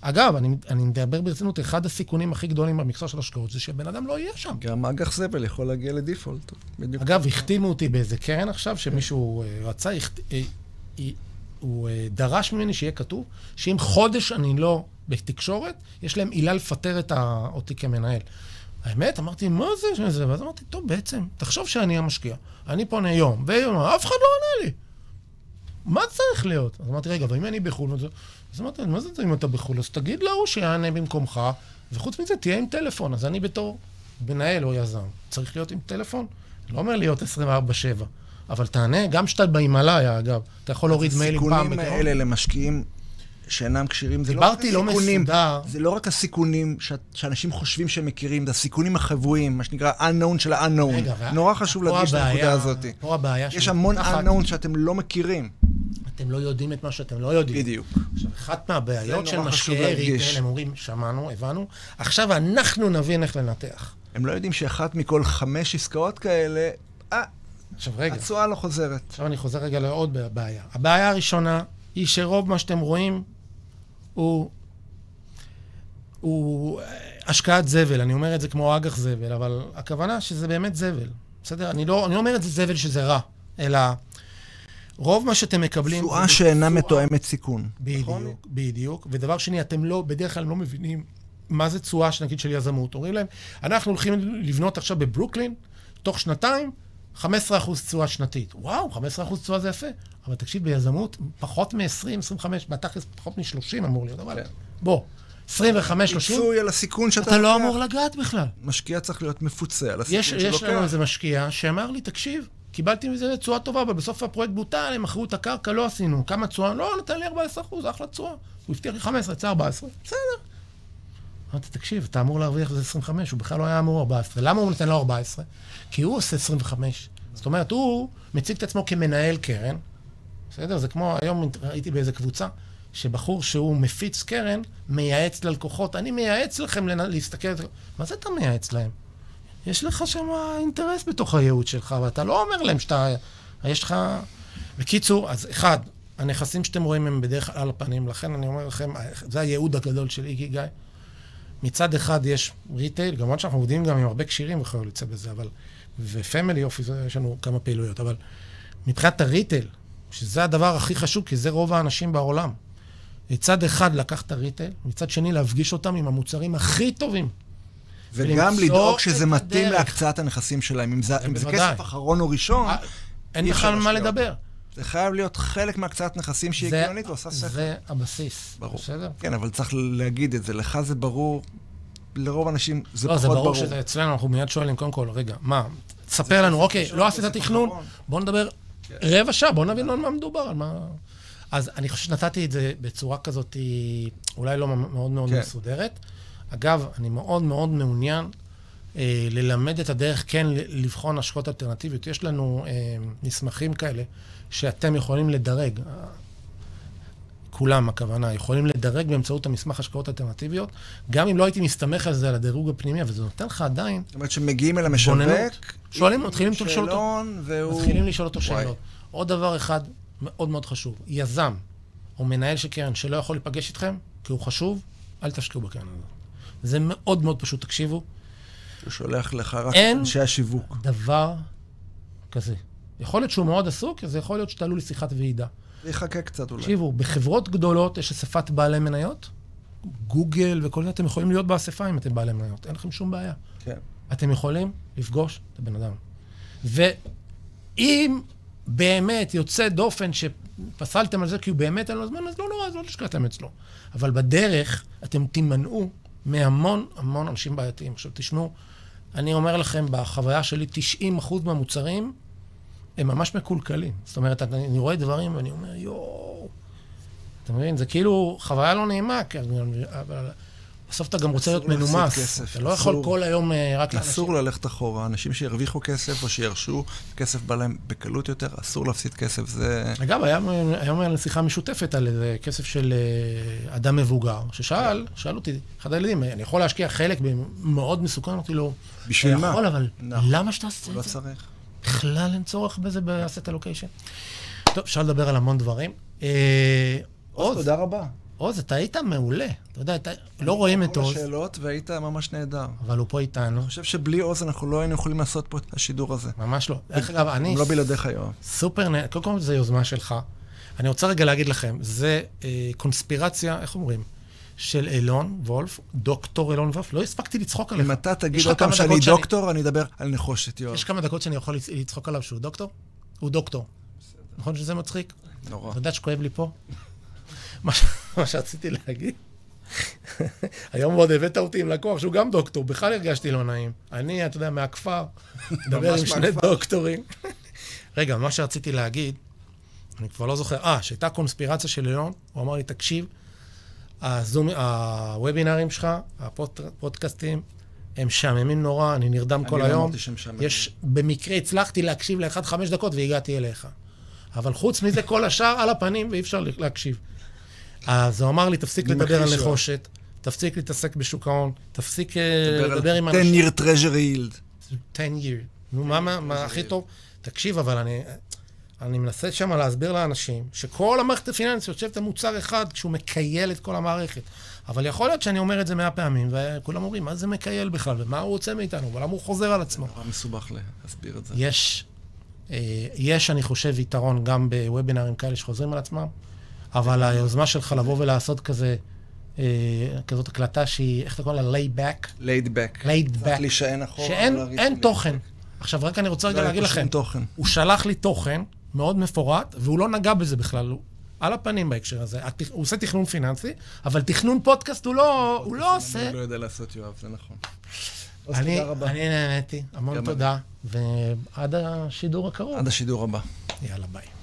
אגב, אני, אני מדבר ברצינות, אחד הסיכונים הכי גדולים במקצוע של השקעות זה שבן אדם לא יהיה שם. גם אג"ח זבל יכול להגיע לדיפולט. בדיוק. אגב, החתימו אותי באיזה קרן עכשיו, שמישהו אה, רצה, אה, הוא אה, דרש ממני שיהיה כתוב שאם חודש אני לא בתקשורת, יש להם עילה לפטר אותי כמנהל. האמת, אמרתי, מה זה? ואז אמרתי, טוב, בעצם, תחשוב שאני המשקיע. אני פונה יום, ויום, אף אחד לא עונה לי. מה צריך להיות? אז אמרתי, רגע, ואם אני בחו"ל? אז אמרתי, מה זה אם אתה בחו"ל? אז תגיד להוא שיענה במקומך, וחוץ מזה, תהיה עם טלפון. אז אני בתור מנהל או יזם, צריך להיות עם טלפון? לא אומר להיות 24-7, אבל תענה, גם כשאתה בהימאליה, אגב, אתה יכול להוריד מיילים פעם. הסיכונים האלה למשקיעים שאינם כשירים, זה לא רק לא הסיכונים, מסודר. זה לא רק הסיכונים ש... שאנשים חושבים שהם מכירים, זה הסיכונים החבויים, מה שנקרא unknown של ה-unknown. רגע, נורא חשוב להדגיש את הנקודה הזאת. פה הבעיה יש המון unknown שאתם לא מכירים. אתם לא יודעים את מה שאתם לא יודעים. בדיוק. עכשיו, אחת מהבעיות של משקיעי ריטל, הם אומרים, שמענו, הבנו, עכשיו אנחנו נבין איך לנתח. הם לא יודעים שאחת מכל חמש עסקאות כאלה, אה, עכשיו רגע. התשואה לא חוזרת. עכשיו אני חוזר רגע לעוד בעיה. הבעיה הראשונה היא שרוב מה שאתם רואים הוא, הוא השקעת זבל. אני אומר את זה כמו אג"ח זבל, אבל הכוונה שזה באמת זבל. בסדר? אני לא, אני לא אומר את זה זבל שזה רע, אלא רוב מה שאתם מקבלים... תשואה שאינה מתואמת סיכון. בדיוק, נכון? בדיוק. ודבר שני, אתם לא, בדרך כלל לא מבינים מה זה תשואה, נגיד, של יזמות. אומרים להם, אנחנו הולכים לבנות עכשיו בברוקלין, תוך שנתיים, 15% תשואה שנתית. וואו, 15% תשואה זה יפה. אבל תקשיב, ביזמות, פחות מ-20, 25, בתכלס פחות מ-30 אמור להיות, אבל כן. בוא. 25, 30. פיצוי על הסיכון שאתה... אתה לא אמור לגעת בכלל. משקיע צריך להיות מפוצה על הסיכון שלוקח. יש לנו איזה משקיע שאמר לי, תקשיב, קיבלתי מזה תשואה טובה, אבל בסוף הפרויקט בוטל, הם מכרו את הקרקע, לא עשינו. כמה תשואה? לא, נתן לי 14 אחוז, אחלה תשואה. הוא הבטיח לי 15, יצא 14. בסדר. אמרתי, תקשיב, אתה אמור להרוויח איזה 25, הוא בכלל לא היה אמור 14. למה הוא נותן לו 14? כי הוא עושה 25. זאת אומרת, הוא מציג את עצמו כמנהל קרן, בסדר? זה כמו, היום ראיתי באיזה קבוצה, שבחור שהוא מפיץ קרן, מייעץ ללקוחות, אני מייעץ לכם להסתכל, מה זה אתה מייעץ להם? יש לך שם אינטרס בתוך הייעוץ שלך, ואתה לא אומר להם שאתה, יש לך... בקיצור, אז אחד, הנכסים שאתם רואים הם בדרך כלל על הפנים, לכן אני אומר לכם, זה הייעוד הגדול של איגי גיא. מצד אחד יש retail, גם שאנחנו עובדים גם עם הרבה כשירים וכיוצא בזה, אבל... ו family office, יש לנו כמה פעילויות, אבל מבחינת ה retail, שזה הדבר הכי חשוב, כי זה רוב האנשים בעולם. מצד אחד לקח את ה retail, מצד שני להפגיש אותם עם המוצרים הכי טובים. וגם לדאוג שזה מתאים להקצאת הנכסים שלהם. אם זה, אם זה כסף אחרון או ראשון, אה, אין בכלל מה לדבר. זה חייב להיות חלק מהקצאת נכסים שהיא הגיונית ועושה שכל. זה הבסיס. ברור. בסדר? כן, אבל צריך להגיד את זה. לך זה ברור, לרוב האנשים זה לא, פחות ברור. לא, זה ברור שזה אצלנו, אנחנו מיד שואלים, קודם כל, רגע, מה, תספר לנו, אוקיי, לא עשית תכנון, בוא נדבר. רבע שעה, בוא נבין על מה מדובר, על מה... אז אני חושב שנתתי את זה בצורה כזאת, אולי לא מאוד מאוד כן. מסודרת. אגב, אני מאוד מאוד מעוניין אה, ללמד את הדרך כן לבחון השקעות אלטרנטיביות. יש לנו אה, מסמכים כאלה שאתם יכולים לדרג. כולם, הכוונה, יכולים לדרג באמצעות המסמך השקעות אלטרנטיביות, גם אם לא הייתי מסתמך על זה, על הדירוג הפנימי, אבל זה נותן לך עדיין... זאת אומרת שמגיעים אל המשווק, שואלים, מתחילים לשאול אותו, והוא... מתחילים לשאול אותו שאלות. עוד דבר אחד מאוד מאוד חשוב, יזם או מנהל של קרן שלא יכול להיפגש איתכם, כי הוא חשוב, אל תשקיעו בקרן הזאת. זה מאוד מאוד פשוט, תקשיבו. הוא שולח לך רק אנשי השיווק. אין דבר כזה. יכול להיות שהוא מאוד עסוק, אז יכול להיות שתעלו לשיחת ועידה. זה יחכה קצת אולי. תקשיבו, בחברות גדולות יש אספת בעלי מניות, גוגל וכל זה, אתם יכולים להיות באספה אם אתם בעלי מניות, אין לכם שום בעיה. כן. אתם יכולים לפגוש את הבן אדם. ואם באמת יוצא דופן שפסלתם על זה כי הוא באמת אין לו זמן, אז לא נורא, אז לא תשקעתם אצלו. אבל בדרך אתם תימנעו מהמון המון אנשים בעייתיים. עכשיו תשמעו, אני אומר לכם, בחוויה שלי, 90% מהמוצרים הם ממש מקולקלים. זאת אומרת, אני רואה דברים ואני אומר, יואו, אתה מבין? זה כאילו חוויה לא נעימה, אבל בסוף אתה גם רוצה להיות מנומס. אתה לא יכול כל היום אה, רק לאנשים. אסור ללכת אחורה. אנשים שירוויחו כסף או שירשו, כסף בא להם בקלות יותר, אסור להפסיד כסף. זה... אגב, היום היה שיחה משותפת על איזה כסף של אה, אדם מבוגר, ששאל, שאל אותי, אחד הילדים, אני יכול להשקיע חלק מאוד מסוכן? אמרתי לו, בשביל מה? יכול, אבל נכון. למה שאתה עושה לא את זה? לא צריך. בכלל אין צורך בזה באסט אלוקיישן. טוב, אפשר לדבר על המון דברים. אה, עוז, תודה רבה. עוז, אתה היית מעולה. אתה יודע, אתה... לא רואים את כל עוז, השאלות, והיית ממש נהדר. אבל הוא פה איתנו. אני חושב שבלי עוז אנחנו לא היינו יכולים לעשות פה את השידור הזה. ממש לא. דרך אגב, אני לא בלעדיך, יואב. סופר נהנה, קודם כל זו יוזמה שלך. אני רוצה רגע להגיד לכם, זה אה, קונספירציה, איך אומרים? של אילון וולף, דוקטור אילון וולף. לא הספקתי לצחוק עליך. אם אתה תגיד עוד פעם שאני דקות שאני- דוקטור, אני אדבר על נחושת, יואב. יש כמה דקות שאני יכול לצ- לצחוק עליו שהוא דוקטור? הוא דוקטור. נכון שזה מצחיק? נורא. אתה יודע שכואב לי פה? מה שרציתי להגיד, היום עוד הבאת אותי עם לקוח שהוא גם דוקטור, בכלל הרגשתי לא נעים. אני, אתה יודע, מהכפר, מדבר עם שני. דוקטורים. רגע, מה שרציתי להגיד, אני כבר לא זוכר, אה, שהייתה קונספירציה של אילון, הוא אמר לי, תקשיב, הזום, הוובינרים שלך, הפודקאסטים, הם משעממים נורא, אני נרדם כל לא היום. אמרתי שהם משעממים. יש, במקרה הצלחתי להקשיב לאחד חמש דקות והגעתי אליך. אבל חוץ מזה, כל השאר על הפנים ואי אפשר להקשיב. אז הוא אמר לי, תפסיק אני לדבר על. נחושת, תפסיק להתעסק בשוק ההון, תפסיק אה, לדבר עם 10 אנשים. year treasury yield. 10 year. נו, מה הכי טוב? תקשיב, אבל אני, אני מנסה שם להסביר לאנשים שכל המערכת הפיננסית יושבת על מוצר אחד כשהוא מקייל את כל המערכת. אבל יכול להיות שאני אומר את זה מאה פעמים, וכולם אומרים, מה זה מקייל בכלל, ומה הוא רוצה מאיתנו, ולמה הוא חוזר על עצמו. נורא מסובך להסביר את זה. יש, אה, יש, אני חושב, יתרון גם בוובינרים כאלה שחוזרים על עצמם, אבל היוזמה שלך לבוא ולעשות כזה, אה, כזאת הקלטה שהיא, איך אתה קורא לה? lay back? laid back. laid back. להישען אחורה. שאין לי. תוכן. עכשיו, רק אני רוצה רגע לא להגיד לכם. הוא שלח לי תוכן מאוד מפורט, והוא לא נגע בזה בכלל, הוא על הפנים בהקשר הזה. הוא עושה תכנון פיננסי, אבל תכנון פודקאסט הוא לא, הוא לא עושה. אני לא יודע לעשות, יואב, זה נכון. אני. אני נהניתי, המון תודה, ועד השידור הקרוב. עד השידור הבא. יאללה, ביי.